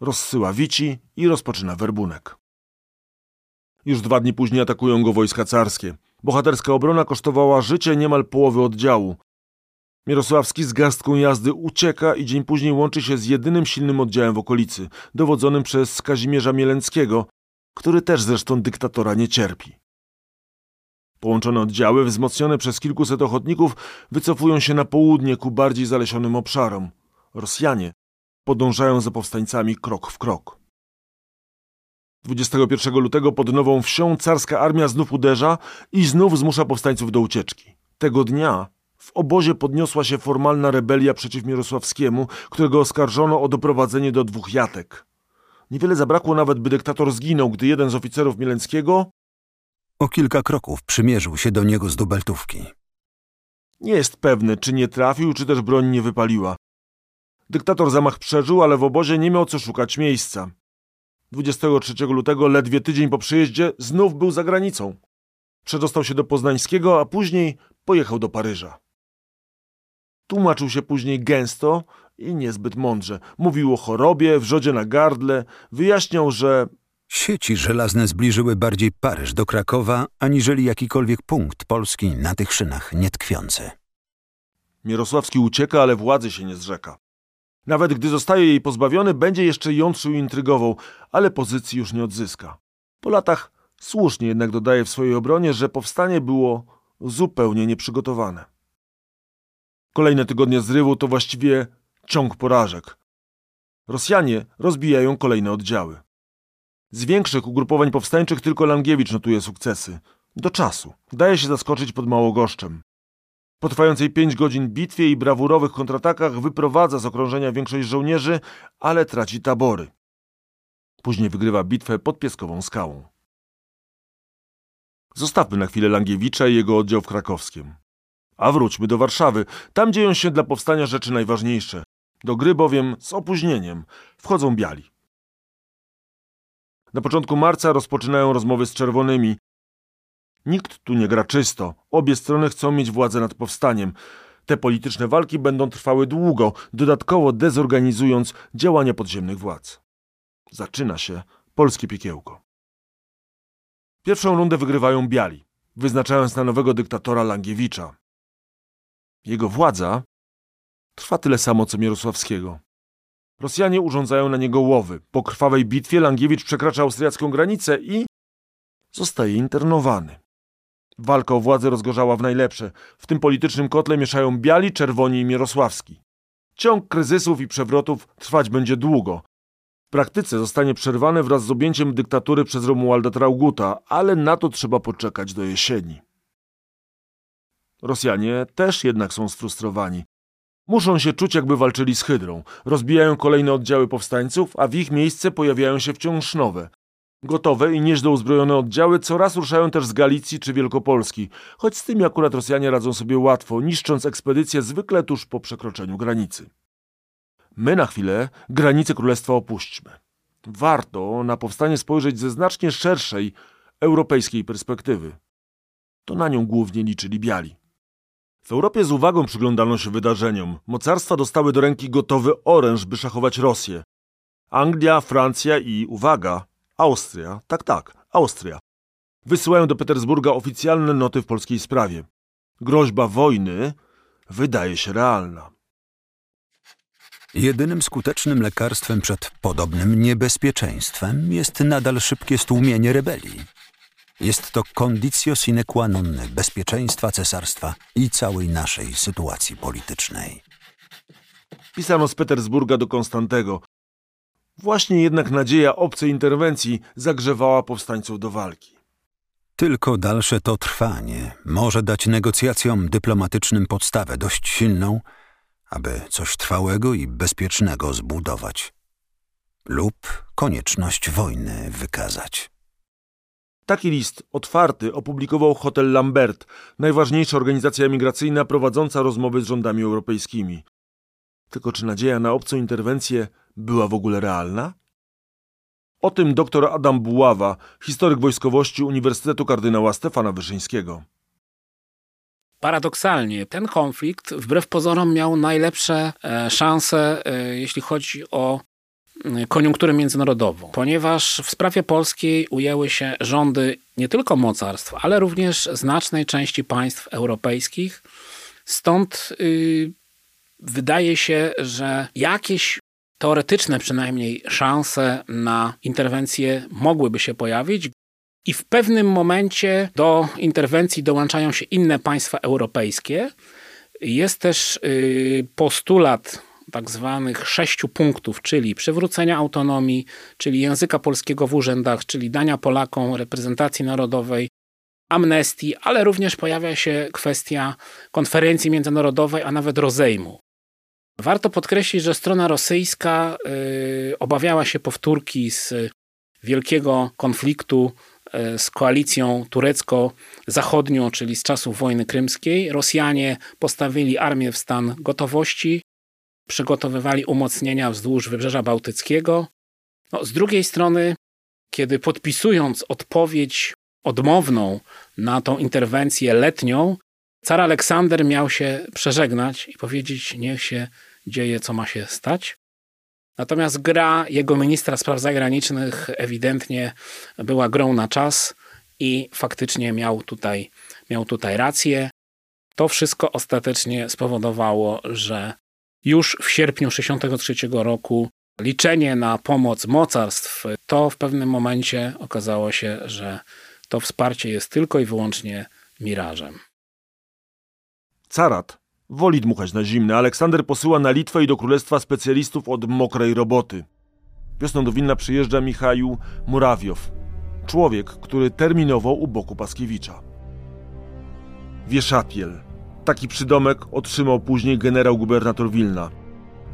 Rozsyła wici i rozpoczyna werbunek. Już dwa dni później atakują go wojska carskie. Bohaterska obrona kosztowała życie niemal połowy oddziału. Mirosławski z garstką jazdy ucieka i dzień później łączy się z jedynym silnym oddziałem w okolicy, dowodzonym przez Kazimierza Mielenckiego, który też zresztą dyktatora nie cierpi. Połączone oddziały, wzmocnione przez kilkuset ochotników, wycofują się na południe ku bardziej zalesionym obszarom. Rosjanie podążają za powstańcami krok w krok. 21 lutego pod Nową Wsią carska armia znów uderza i znów zmusza powstańców do ucieczki. Tego dnia w obozie podniosła się formalna rebelia przeciw Mirosławskiemu, którego oskarżono o doprowadzenie do dwóch jatek. Niewiele zabrakło nawet, by dyktator zginął, gdy jeden z oficerów Mielenckiego o kilka kroków przymierzył się do niego z dubeltówki. Nie jest pewny, czy nie trafił, czy też broń nie wypaliła. Dyktator zamach przeżył, ale w obozie nie miał co szukać miejsca. 23 lutego, ledwie tydzień po przyjeździe, znów był za granicą. Przedostał się do Poznańskiego, a później pojechał do Paryża. Tłumaczył się później gęsto i niezbyt mądrze. Mówił o chorobie, wrzodzie na gardle, wyjaśniał, że Sieci żelazne zbliżyły bardziej Paryż do Krakowa, aniżeli jakikolwiek punkt Polski na tych szynach nietkwiący. Mirosławski ucieka, ale władzy się nie zrzeka. Nawet gdy zostaje jej pozbawiony, będzie jeszcze jątrzył i intrygował, ale pozycji już nie odzyska. Po latach słusznie jednak dodaje w swojej obronie, że powstanie było zupełnie nieprzygotowane. Kolejne tygodnie zrywu to właściwie ciąg porażek. Rosjanie rozbijają kolejne oddziały. Z większych ugrupowań powstańczych tylko Langiewicz notuje sukcesy. Do czasu. Daje się zaskoczyć pod Małogoszczem. Po trwającej pięć godzin bitwie i brawurowych kontratakach wyprowadza z okrążenia większość żołnierzy, ale traci tabory. Później wygrywa bitwę pod Pieskową Skałą. Zostawmy na chwilę Langiewicza i jego oddział w Krakowskiem. A wróćmy do Warszawy. Tam dzieją się dla powstania rzeczy najważniejsze. Do gry bowiem z opóźnieniem wchodzą biali. Na początku marca rozpoczynają rozmowy z czerwonymi. Nikt tu nie gra czysto. Obie strony chcą mieć władzę nad powstaniem. Te polityczne walki będą trwały długo, dodatkowo dezorganizując działania podziemnych władz. Zaczyna się polskie piekiełko. Pierwszą rundę wygrywają biali, wyznaczając na nowego dyktatora Langiewicza. Jego władza trwa tyle samo co Mierosławskiego. Rosjanie urządzają na niego łowy. Po krwawej bitwie Langiewicz przekracza austriacką granicę i zostaje internowany. Walka o władzę rozgorzała w najlepsze. W tym politycznym kotle mieszają biali, czerwoni i Mierosławski. Ciąg kryzysów i przewrotów trwać będzie długo. W praktyce zostanie przerwany wraz z objęciem dyktatury przez Romualda Trauguta, ale na to trzeba poczekać do jesieni. Rosjanie też jednak są sfrustrowani. Muszą się czuć, jakby walczyli z hydrą. Rozbijają kolejne oddziały powstańców, a w ich miejsce pojawiają się wciąż nowe. Gotowe i nieźle uzbrojone oddziały coraz ruszają też z Galicji czy Wielkopolski, choć z tymi akurat Rosjanie radzą sobie łatwo, niszcząc ekspedycje zwykle tuż po przekroczeniu granicy. My na chwilę granicę królestwa opuśćmy. Warto na powstanie spojrzeć ze znacznie szerszej, europejskiej perspektywy. To na nią głównie liczyli biali. W Europie z uwagą przyglądano się wydarzeniom. Mocarstwa dostały do ręki gotowy oręż, by szachować Rosję. Anglia, Francja i, uwaga, Austria, tak, tak, Austria, wysyłają do Petersburga oficjalne noty w polskiej sprawie. Groźba wojny wydaje się realna. Jedynym skutecznym lekarstwem przed podobnym niebezpieczeństwem jest nadal szybkie stłumienie rebelii. Jest to conditio sine qua non bezpieczeństwa cesarstwa i całej naszej sytuacji politycznej. Pisano z Petersburga do Konstantego. Właśnie jednak nadzieja obcej interwencji zagrzewała powstańców do walki. Tylko dalsze to trwanie może dać negocjacjom dyplomatycznym podstawę dość silną, aby coś trwałego i bezpiecznego zbudować lub konieczność wojny wykazać. Taki list otwarty opublikował Hotel Lambert, najważniejsza organizacja emigracyjna prowadząca rozmowy z rządami europejskimi. Tylko czy nadzieja na obcą interwencję była w ogóle realna? O tym dr Adam Buława, historyk wojskowości Uniwersytetu Kardynała Stefana Wyszyńskiego. Paradoksalnie, ten konflikt wbrew pozorom miał najlepsze e, szanse, e, jeśli chodzi o koniunkturę międzynarodową, ponieważ w sprawie polskiej ujęły się rządy nie tylko mocarstw, ale również znacznej części państw europejskich. Stąd yy, wydaje się, że jakieś teoretyczne przynajmniej szanse na interwencję mogłyby się pojawić. I w pewnym momencie do interwencji dołączają się inne państwa europejskie. Jest też yy, postulat tak zwanych sześciu punktów, czyli przywrócenia autonomii, czyli języka polskiego w urzędach, czyli dania Polakom reprezentacji narodowej, amnestii, ale również pojawia się kwestia konferencji międzynarodowej, a nawet rozejmu. Warto podkreślić, że strona rosyjska y, obawiała się powtórki z wielkiego konfliktu y, z koalicją turecko-zachodnią, czyli z czasów wojny krymskiej. Rosjanie postawili armię w stan gotowości, przygotowywali umocnienia wzdłuż Wybrzeża Bałtyckiego. No, z drugiej strony, kiedy podpisując odpowiedź odmowną na tą interwencję letnią, car Aleksander miał się przeżegnać i powiedzieć: Niech się dzieje, co ma się stać. Natomiast gra jego ministra spraw zagranicznych ewidentnie była grą na czas i faktycznie miał tutaj, miał tutaj rację. To wszystko ostatecznie spowodowało, że już w sierpniu 1963 roku liczenie na pomoc mocarstw, to w pewnym momencie okazało się, że to wsparcie jest tylko i wyłącznie mirażem. Carat woli dmuchać na zimne. Aleksander posyła na Litwę i do królestwa specjalistów od mokrej roboty. Wiosną do Wilna przyjeżdża Michał Murawiow, człowiek, który terminował u boku Paskiewicza. Wieszapiel. Taki przydomek otrzymał później generał gubernator Wilna.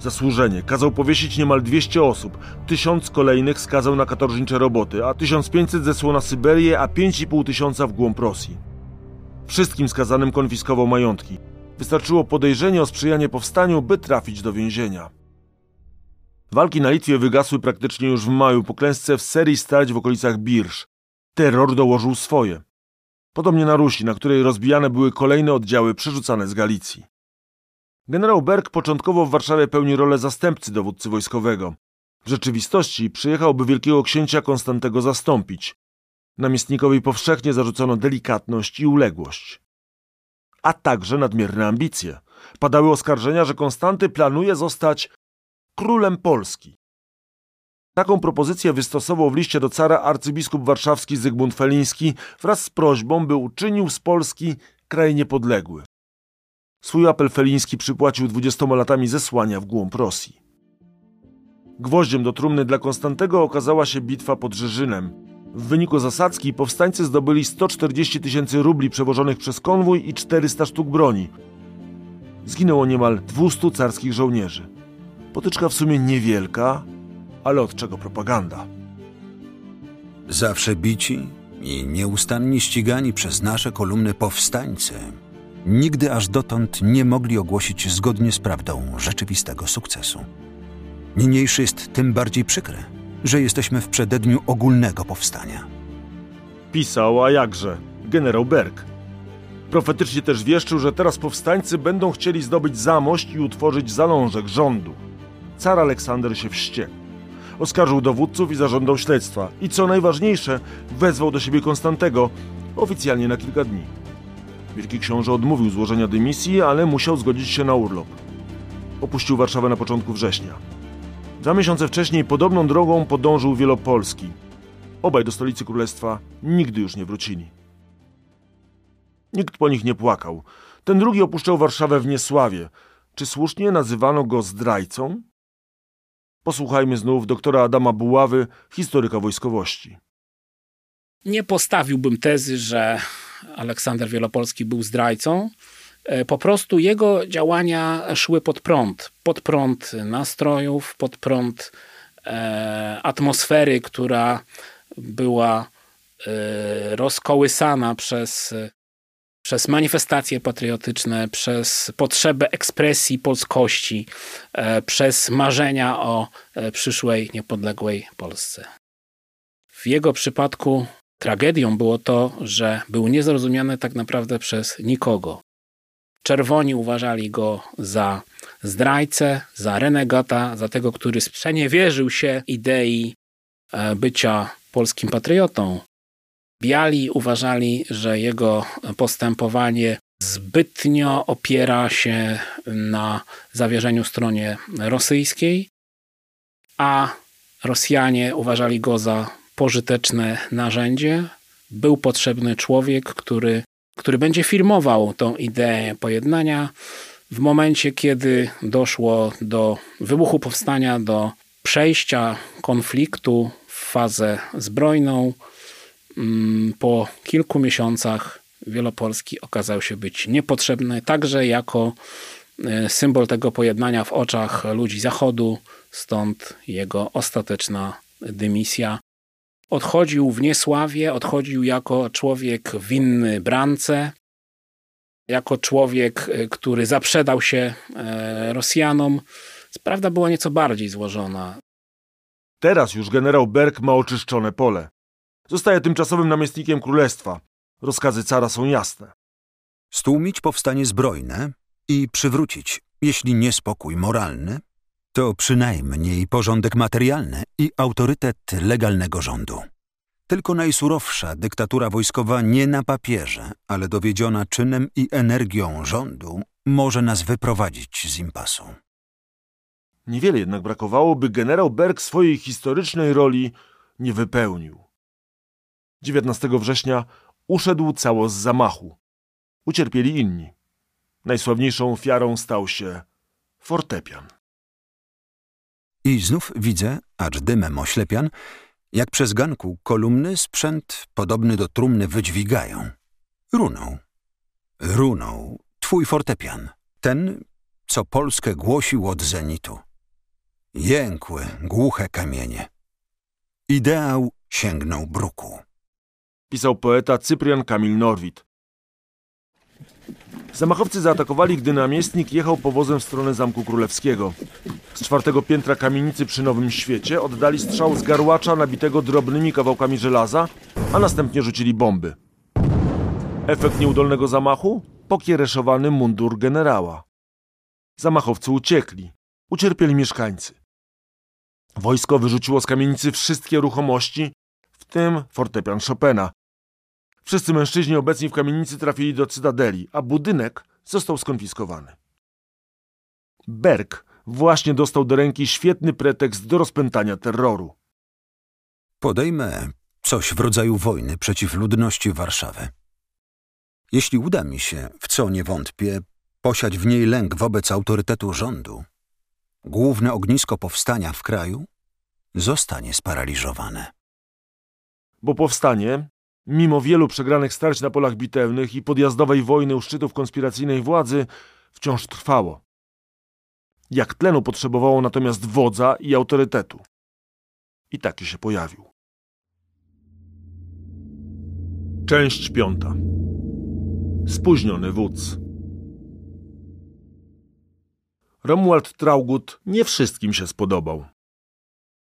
Zasłużenie. Kazał powiesić niemal 200 osób, tysiąc kolejnych skazał na katorżnicze roboty, a 1500 zesłał na Syberię, a 5,5 tysiąca w głąb Rosji. Wszystkim skazanym konfiskował majątki. Wystarczyło podejrzenie o sprzyjanie powstaniu, by trafić do więzienia. Walki na Litwie wygasły praktycznie już w maju po klęsce w serii starć w okolicach Birsz. Terror dołożył swoje. Podobnie na Rusi, na której rozbijane były kolejne oddziały przerzucane z Galicji. Generał Berg początkowo w Warszawie pełni rolę zastępcy dowódcy wojskowego. W rzeczywistości przyjechałby wielkiego księcia Konstantego zastąpić. Namiestnikowi powszechnie zarzucono delikatność i uległość. A także nadmierne ambicje. Padały oskarżenia, że Konstanty planuje zostać królem Polski. Taką propozycję wystosował w liście do cara arcybiskup warszawski Zygmunt Feliński wraz z prośbą, by uczynił z Polski kraj niepodległy. Swój apel Feliński przypłacił dwudziestoma latami zesłania w głąb Rosji. Gwoździem do trumny dla Konstantego okazała się bitwa pod Rzeżynem. W wyniku zasadzki powstańcy zdobyli 140 tysięcy rubli przewożonych przez konwój i 400 sztuk broni. Zginęło niemal 200 carskich żołnierzy. Potyczka w sumie niewielka, ale od czego propaganda? Zawsze bici i nieustannie ścigani przez nasze kolumny powstańcy nigdy aż dotąd nie mogli ogłosić zgodnie z prawdą rzeczywistego sukcesu. Niniejszy jest tym bardziej przykre, że jesteśmy w przededniu ogólnego powstania. Pisał, a jakże, generał Berg. Profetycznie też wieszczył, że teraz powstańcy będą chcieli zdobyć zamość i utworzyć zalążek rządu. Car Aleksander się wściekł. Oskarżył dowódców i zażądał śledztwa. I co najważniejsze, wezwał do siebie Konstantego, oficjalnie na kilka dni. Wielki książę odmówił złożenia dymisji, ale musiał zgodzić się na urlop. Opuścił Warszawę na początku września. Dwa miesiące wcześniej podobną drogą podążył Wielopolski. Obaj do stolicy królestwa nigdy już nie wrócili. Nikt po nich nie płakał. Ten drugi opuszczał Warszawę w niesławie. Czy słusznie nazywano go zdrajcą? Posłuchajmy znów doktora Adama Buławy, historyka wojskowości. Nie postawiłbym tezy, że Aleksander Wielopolski był zdrajcą. E, po prostu jego działania szły pod prąd. Pod prąd nastrojów, pod prąd e, atmosfery, która była e, rozkołysana przez, przez manifestacje patriotyczne, przez potrzebę ekspresji polskości, e, przez marzenia o e, przyszłej, niepodległej Polsce. W jego przypadku Tragedią było to, że był niezrozumiany tak naprawdę przez nikogo. Czerwoni uważali go za zdrajcę, za renegata, za tego, który sprzeniewierzył się idei e, bycia polskim patriotą. Biali uważali, że jego postępowanie zbytnio opiera się na zawierzeniu stronie rosyjskiej, a Rosjanie uważali go za pożyteczne narzędzie. Był potrzebny człowiek, który, który będzie firmował tą ideę pojednania. w momencie, kiedy doszło do wybuchu powstania, do przejścia konfliktu w fazę zbrojną, po kilku miesiącach Wielopolski okazał się być niepotrzebny, także jako e, symbol tego pojednania w oczach ludzi Zachodu, stąd jego ostateczna dymisja. Odchodził w niesławie, odchodził jako człowiek winny brance, jako człowiek, e, który zaprzedał się e, Rosjanom. Prawda była nieco bardziej złożona. Teraz już generał Berg ma oczyszczone pole. Zostaje tymczasowym namiestnikiem królestwa. Rozkazy cara są jasne. Stłumić powstanie zbrojne i przywrócić, jeśli nie spokój moralny, to przynajmniej porządek materialny i autorytet legalnego rządu. Tylko najsurowsza dyktatura wojskowa nie na papierze, ale dowiedziona czynem i energią rządu może nas wyprowadzić z impasu. Niewiele jednak brakowało, by generał Berg swojej historycznej roli nie wypełnił. 19 września uszedł cało z zamachu. Ucierpieli inni. Najsławniejszą ofiarą stał się fortepian. I znów widzę, acz dymem oślepian, jak przez ganku kolumny sprzęt podobny do trumny wydźwigają. Runą. Runą twój fortepian. Ten, co Polskę głosił od zenitu. Jękły, głuche kamienie. Ideał sięgnął bruku. Pisał poeta Cyprian Kamil Norwid. Zamachowcy zaatakowali, gdy namiestnik jechał powozem w stronę Zamku Królewskiego. Z czwartego piętra kamienicy przy Nowym Świecie oddali strzał z garłacza nabitego drobnymi kawałkami żelaza, a następnie rzucili bomby. Efekt nieudolnego zamachu? Pokiereszowany mundur generała. Zamachowcy uciekli. Ucierpieli mieszkańcy. Wojsko wyrzuciło z kamienicy wszystkie ruchomości, w tym fortepian Chopina. Wszyscy mężczyźni obecni w kamienicy trafili do cytadeli, a budynek został skonfiskowany. Berg właśnie dostał do ręki świetny pretekst do rozpętania terroru. Podejmę coś w rodzaju wojny przeciw ludności Warszawy. Jeśli uda mi się, w co nie wątpię, posiać w niej lęk wobec autorytetu rządu, główne ognisko powstania w kraju zostanie sparaliżowane. Bo powstanie, mimo wielu przegranych starć na polach bitewnych i podjazdowej wojny u szczytów konspiracyjnej władzy, wciąż trwało. Jak tlenu potrzebowało natomiast wodza i autorytetu. I taki się pojawił. Część piąta. Spóźniony wódz. Romuald Traugut nie wszystkim się spodobał.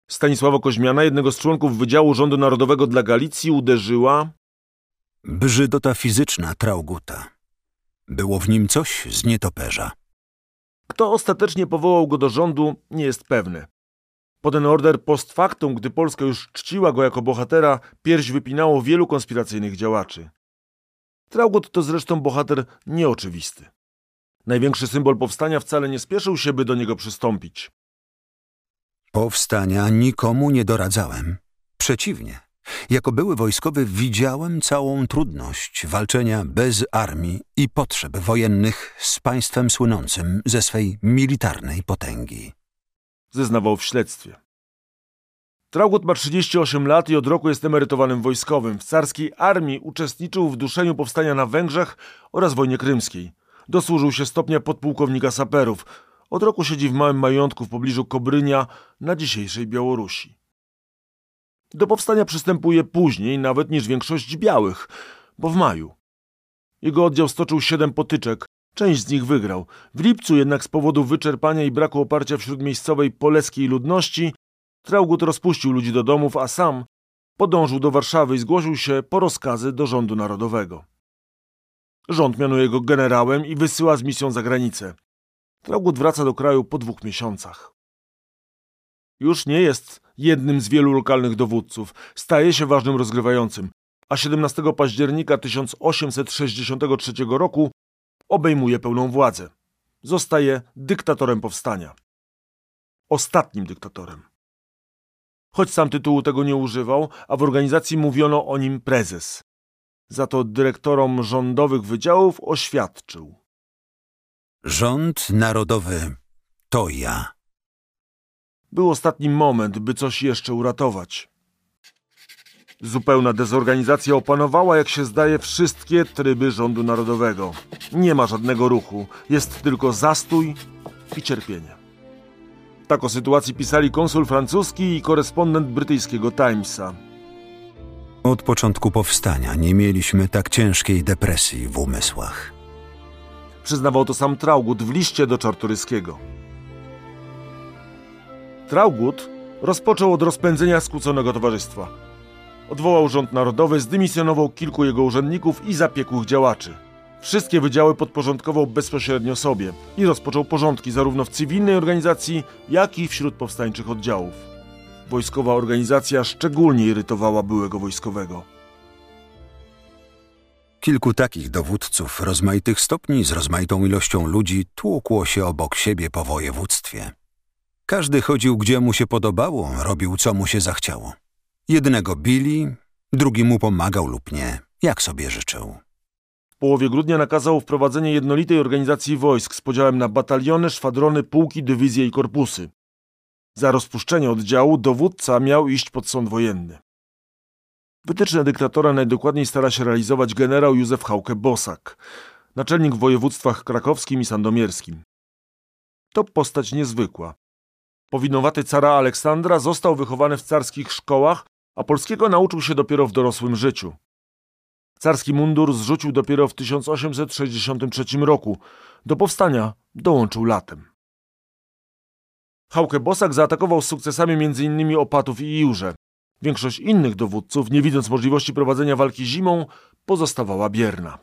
Stanisława Koźmiana, jednego z członków Wydziału Rządu Narodowego dla Galicji, uderzyła Brzydota fizyczna Trauguta. Było w nim coś z nietoperza. Kto ostatecznie powołał go do rządu, nie jest pewny. Poden order post factum, gdy Polska już czciła go jako bohatera, pierś wypinało wielu konspiracyjnych działaczy. Traugut to zresztą bohater nieoczywisty. Największy symbol powstania wcale nie spieszył się, by do niego przystąpić. Powstania nikomu nie doradzałem. Przeciwnie, jako były wojskowy widziałem całą trudność walczenia bez armii i potrzeb wojennych z państwem słynącym ze swej militarnej potęgi. Zeznawał w śledztwie. Traugut ma 38 lat i od roku jest emerytowanym wojskowym. W carskiej armii uczestniczył w duszeniu powstania na Węgrzech oraz wojnie krymskiej. Dosłużył się stopnia podpułkownika saperów. Od roku siedzi w małym majątku w pobliżu Kobrynia na dzisiejszej Białorusi. Do powstania przystępuje później nawet niż większość białych, bo w maju. Jego oddział stoczył siedem potyczek, część z nich wygrał. W lipcu jednak z powodu wyczerpania i braku oparcia wśród miejscowej poleskiej ludności Traugut rozpuścił ludzi do domów, a sam podążył do Warszawy i zgłosił się po rozkazy do rządu narodowego. Rząd mianuje go generałem i wysyła z misją za granicę. Traugut wraca do kraju po dwóch miesiącach. Już nie jest jednym z wielu lokalnych dowódców, staje się ważnym rozgrywającym, a 17 października 1863 roku obejmuje pełną władzę. Zostaje dyktatorem powstania. Ostatnim dyktatorem. Choć sam tytułu tego nie używał, a w organizacji mówiono o nim prezes. Za to dyrektorom rządowych wydziałów oświadczył. Rząd narodowy to ja. Był ostatni moment, by coś jeszcze uratować. Zupełna dezorganizacja opanowała, jak się zdaje, wszystkie tryby rządu narodowego. Nie ma żadnego ruchu, jest tylko zastój i cierpienie. Tak o sytuacji pisali konsul francuski i korespondent brytyjskiego Timesa. Od początku powstania nie mieliśmy tak ciężkiej depresji w umysłach. Przyznawał to sam Traugut w liście do Czartoryskiego. Traugut rozpoczął od rozpędzenia skłóconego towarzystwa. Odwołał rząd narodowy, zdymisjonował kilku jego urzędników i zapiekłych działaczy. Wszystkie wydziały podporządkował bezpośrednio sobie i rozpoczął porządki zarówno w cywilnej organizacji, jak i wśród powstańczych oddziałów. Wojskowa organizacja szczególnie irytowała byłego wojskowego. Kilku takich dowódców rozmaitych stopni z rozmaitą ilością ludzi tłukło się obok siebie po województwie. Każdy chodził gdzie mu się podobało, robił co mu się zachciało. Jednego bili, drugi mu pomagał lub nie, jak sobie życzył. W połowie grudnia nakazał wprowadzenie jednolitej organizacji wojsk z podziałem na bataliony, szwadrony, pułki, dywizje i korpusy. Za rozpuszczenie oddziału dowódca miał iść pod sąd wojenny. Wytyczne dyktatora najdokładniej stara się realizować generał Józef Hauke-Bosak, naczelnik w województwach krakowskim i sandomierskim. To postać niezwykła. Powinowaty cara Aleksandra został wychowany w carskich szkołach, a polskiego nauczył się dopiero w dorosłym życiu. Carski mundur zrzucił dopiero w 1863 roku. Do powstania dołączył latem. Hauke Bosak zaatakował z sukcesami m.in. Opatów i Jurze. Większość innych dowódców, nie widząc możliwości prowadzenia walki zimą, pozostawała bierna.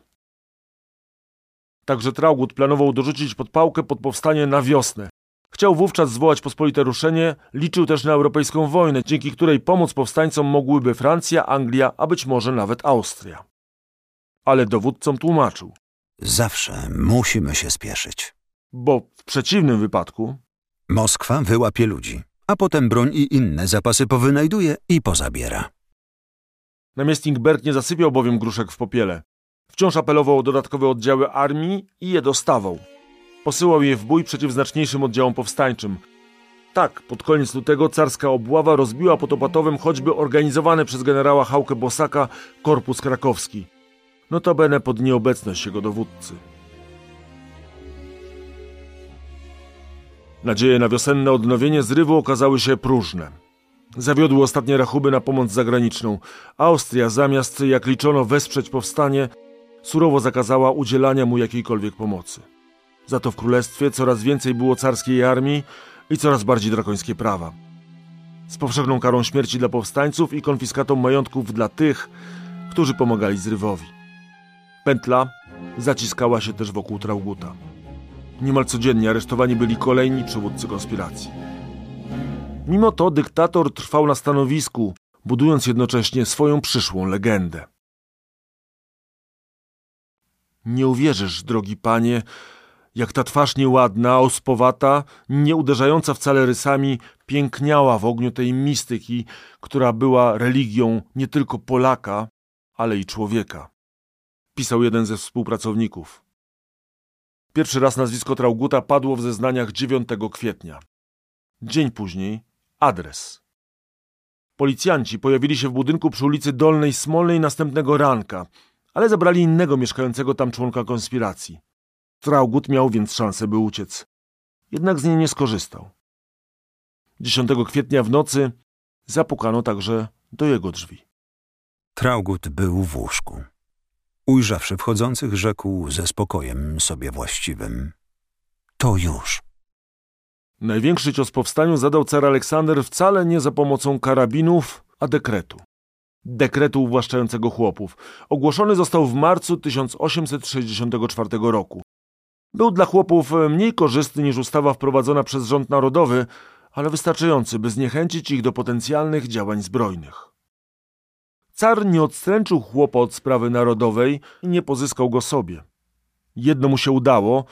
Także Traugut planował dorzucić podpałkę pod powstanie na wiosnę. Chciał wówczas zwołać pospolite ruszenie, liczył też na europejską wojnę, dzięki której pomóc powstańcom mogłyby Francja, Anglia, a być może nawet Austria. Ale dowódcom tłumaczył. Zawsze musimy się spieszyć. Bo w przeciwnym wypadku Moskwa wyłapie ludzi, a potem broń i inne zapasy powynajduje i pozabiera. Namiestnik Berg nie zasypiał bowiem gruszek w popiele. Wciąż apelował o dodatkowe oddziały armii i je dostawał. Posyłał je w bój przeciw znaczniejszym oddziałom powstańczym. Tak, pod koniec lutego carska obława rozbiła pod Opatowem choćby organizowany przez generała Hauke Bosaka korpus krakowski. Notabene pod nieobecność jego dowódcy. Nadzieje na wiosenne odnowienie zrywu okazały się próżne. Zawiodły ostatnie rachuby na pomoc zagraniczną. Austria, zamiast jak liczono wesprzeć powstanie, surowo zakazała udzielania mu jakiejkolwiek pomocy. Za to w królestwie coraz więcej było carskiej armii i coraz bardziej drakońskie prawa. Z powszechną karą śmierci dla powstańców i konfiskatą majątków dla tych, którzy pomagali zrywowi. Pętla zaciskała się też wokół Trauguta. Niemal codziennie aresztowani byli kolejni przywódcy konspiracji. Mimo to dyktator trwał na stanowisku, budując jednocześnie swoją przyszłą legendę. Nie uwierzysz, drogi panie, jak ta twarz nieładna, ospowata, nie uderzająca wcale rysami, piękniała w ogniu tej mistyki, która była religią nie tylko Polaka, ale i człowieka. Pisał jeden ze współpracowników. Pierwszy raz nazwisko Trauguta padło w zeznaniach 9 kwietnia. Dzień później adres. Policjanci pojawili się w budynku przy ulicy Dolnej Smolnej następnego ranka, ale zabrali innego mieszkającego tam członka konspiracji. Traugut miał więc szansę, by uciec. Jednak z niej nie skorzystał. 10 kwietnia w nocy zapukano także do jego drzwi. Traugut był w łóżku. Ujrzawszy wchodzących, rzekł ze spokojem sobie właściwym. To już. Największy cios powstaniu zadał car Aleksander wcale nie za pomocą karabinów, a dekretu. Dekretu uwłaszczającego chłopów. Ogłoszony został w marcu 1864 roku. Był dla chłopów mniej korzystny niż ustawa wprowadzona przez rząd narodowy, ale wystarczający, by zniechęcić ich do potencjalnych działań zbrojnych. Car nie odstręczył chłopa od sprawy narodowej i nie pozyskał go sobie. Jedno mu się udało,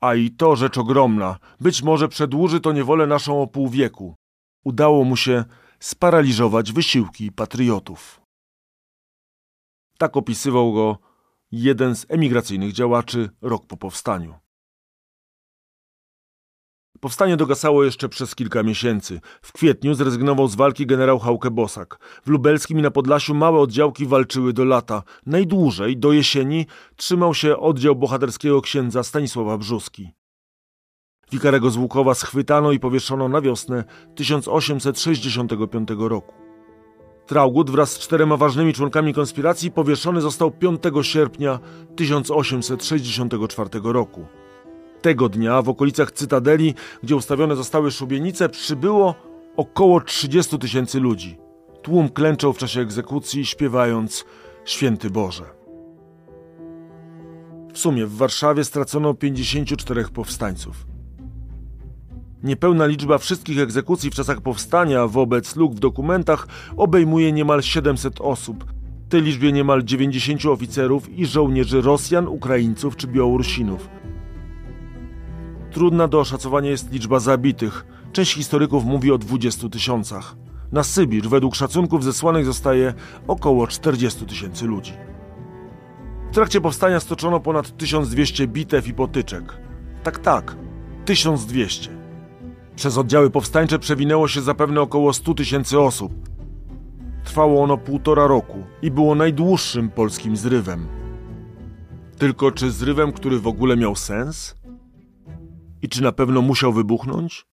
a i to rzecz ogromna. Być może przedłuży to niewolę naszą o pół wieku. Udało mu się sparaliżować wysiłki patriotów. Tak opisywał go jeden z emigracyjnych działaczy rok po powstaniu. Powstanie dogasało jeszcze przez kilka miesięcy. W kwietniu zrezygnował z walki generał Hałke Bosak. W Lubelskim i na Podlasiu małe oddziałki walczyły do lata. Najdłużej, do jesieni, trzymał się oddział bohaterskiego księdza Stanisława Brzuski. Wikarego z Łukowa schwytano i powieszono na wiosnę 1865 roku. Traugut wraz z czterema ważnymi członkami konspiracji powieszony został 5 sierpnia 1864 roku. Tego dnia w okolicach Cytadeli, gdzie ustawione zostały szubienice, przybyło około 30 tysięcy ludzi. Tłum klęczał w czasie egzekucji, śpiewając Święty Boże. W sumie w Warszawie stracono 54 powstańców. Niepełna liczba wszystkich egzekucji w czasach powstania wobec luk w dokumentach obejmuje niemal 700 osób. Tej liczbie niemal 90 oficerów i żołnierzy Rosjan, Ukraińców czy Białorusinów. Trudna do oszacowania jest liczba zabitych. Część historyków mówi o 20 tysiącach. Na Sybir według szacunków zesłanych zostaje około 40 tysięcy ludzi. W trakcie powstania stoczono ponad 1200 bitew i potyczek. Tak, tak, 1200. Przez oddziały powstańcze przewinęło się zapewne około 100 tysięcy osób. Trwało ono półtora roku i było najdłuższym polskim zrywem. Tylko czy zrywem, który w ogóle miał sens? I czy na pewno musiał wybuchnąć?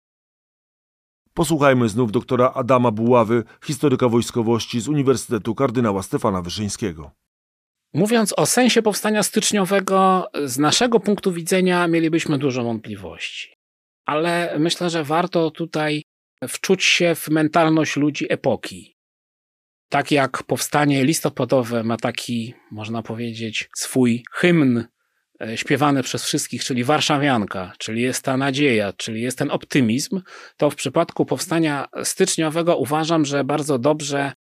Posłuchajmy znów doktora Adama Buławy, historyka wojskowości z Uniwersytetu Kardynała Stefana Wyszyńskiego. Mówiąc o sensie powstania styczniowego, z naszego punktu widzenia mielibyśmy dużo wątpliwości. Ale myślę, że warto tutaj wczuć się w mentalność ludzi epoki. Tak jak powstanie listopadowe ma taki, można powiedzieć, swój hymn śpiewane przez wszystkich, czyli Warszawianka, czyli jest ta nadzieja, czyli jest ten optymizm, to w przypadku powstania styczniowego uważam, że bardzo dobrze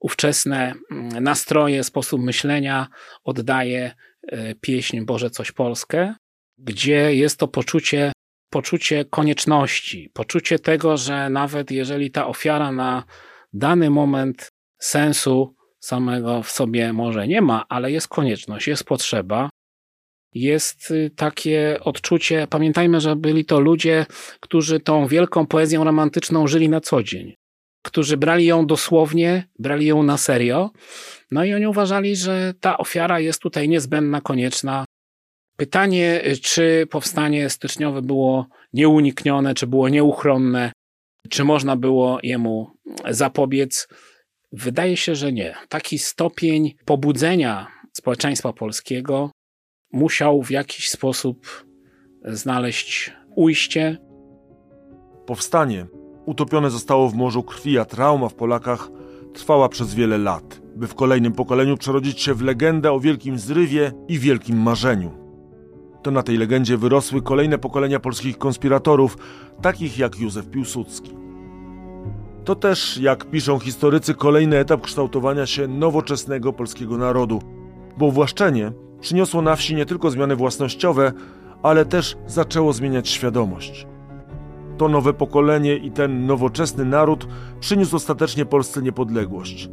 ówczesne mm, nastroje, sposób myślenia oddaje e, pieśń Boże coś Polskę, gdzie jest to poczucie, poczucie konieczności, poczucie tego, że nawet jeżeli ta ofiara na dany moment sensu samego w sobie może nie ma, ale jest konieczność, jest potrzeba, jest y, takie odczucie, pamiętajmy, że byli to ludzie, którzy tą wielką poezją romantyczną żyli na co dzień, którzy brali ją dosłownie, brali ją na serio, no i oni uważali, że ta ofiara jest tutaj niezbędna, konieczna. Pytanie, y, czy powstanie styczniowe było nieuniknione, czy było nieuchronne, czy można było jemu zapobiec? Wydaje się, że nie. Taki stopień pobudzenia społeczeństwa polskiego musiał w jakiś sposób znaleźć ujście. Powstanie utopione zostało w morzu krwi, a trauma w Polakach trwała przez wiele lat, by w kolejnym pokoleniu przerodzić się w legendę o wielkim zrywie i wielkim marzeniu. To na tej legendzie wyrosły kolejne pokolenia polskich konspiratorów, takich jak Józef Piłsudski. To też, jak piszą historycy, kolejny etap kształtowania się nowoczesnego polskiego narodu, bo właszczenie przyniosło na wsi nie tylko zmiany własnościowe, ale też zaczęło zmieniać świadomość. To nowe pokolenie i ten nowoczesny naród przyniósł ostatecznie Polsce niepodległość.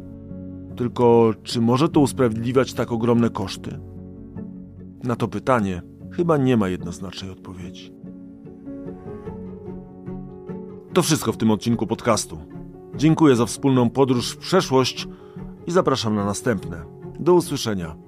Tylko czy może to usprawiedliwiać tak ogromne koszty? Na to pytanie chyba nie ma jednoznacznej odpowiedzi. To wszystko w tym odcinku podcastu. Dziękuję za wspólną podróż w przeszłość i zapraszam na następne. Do usłyszenia.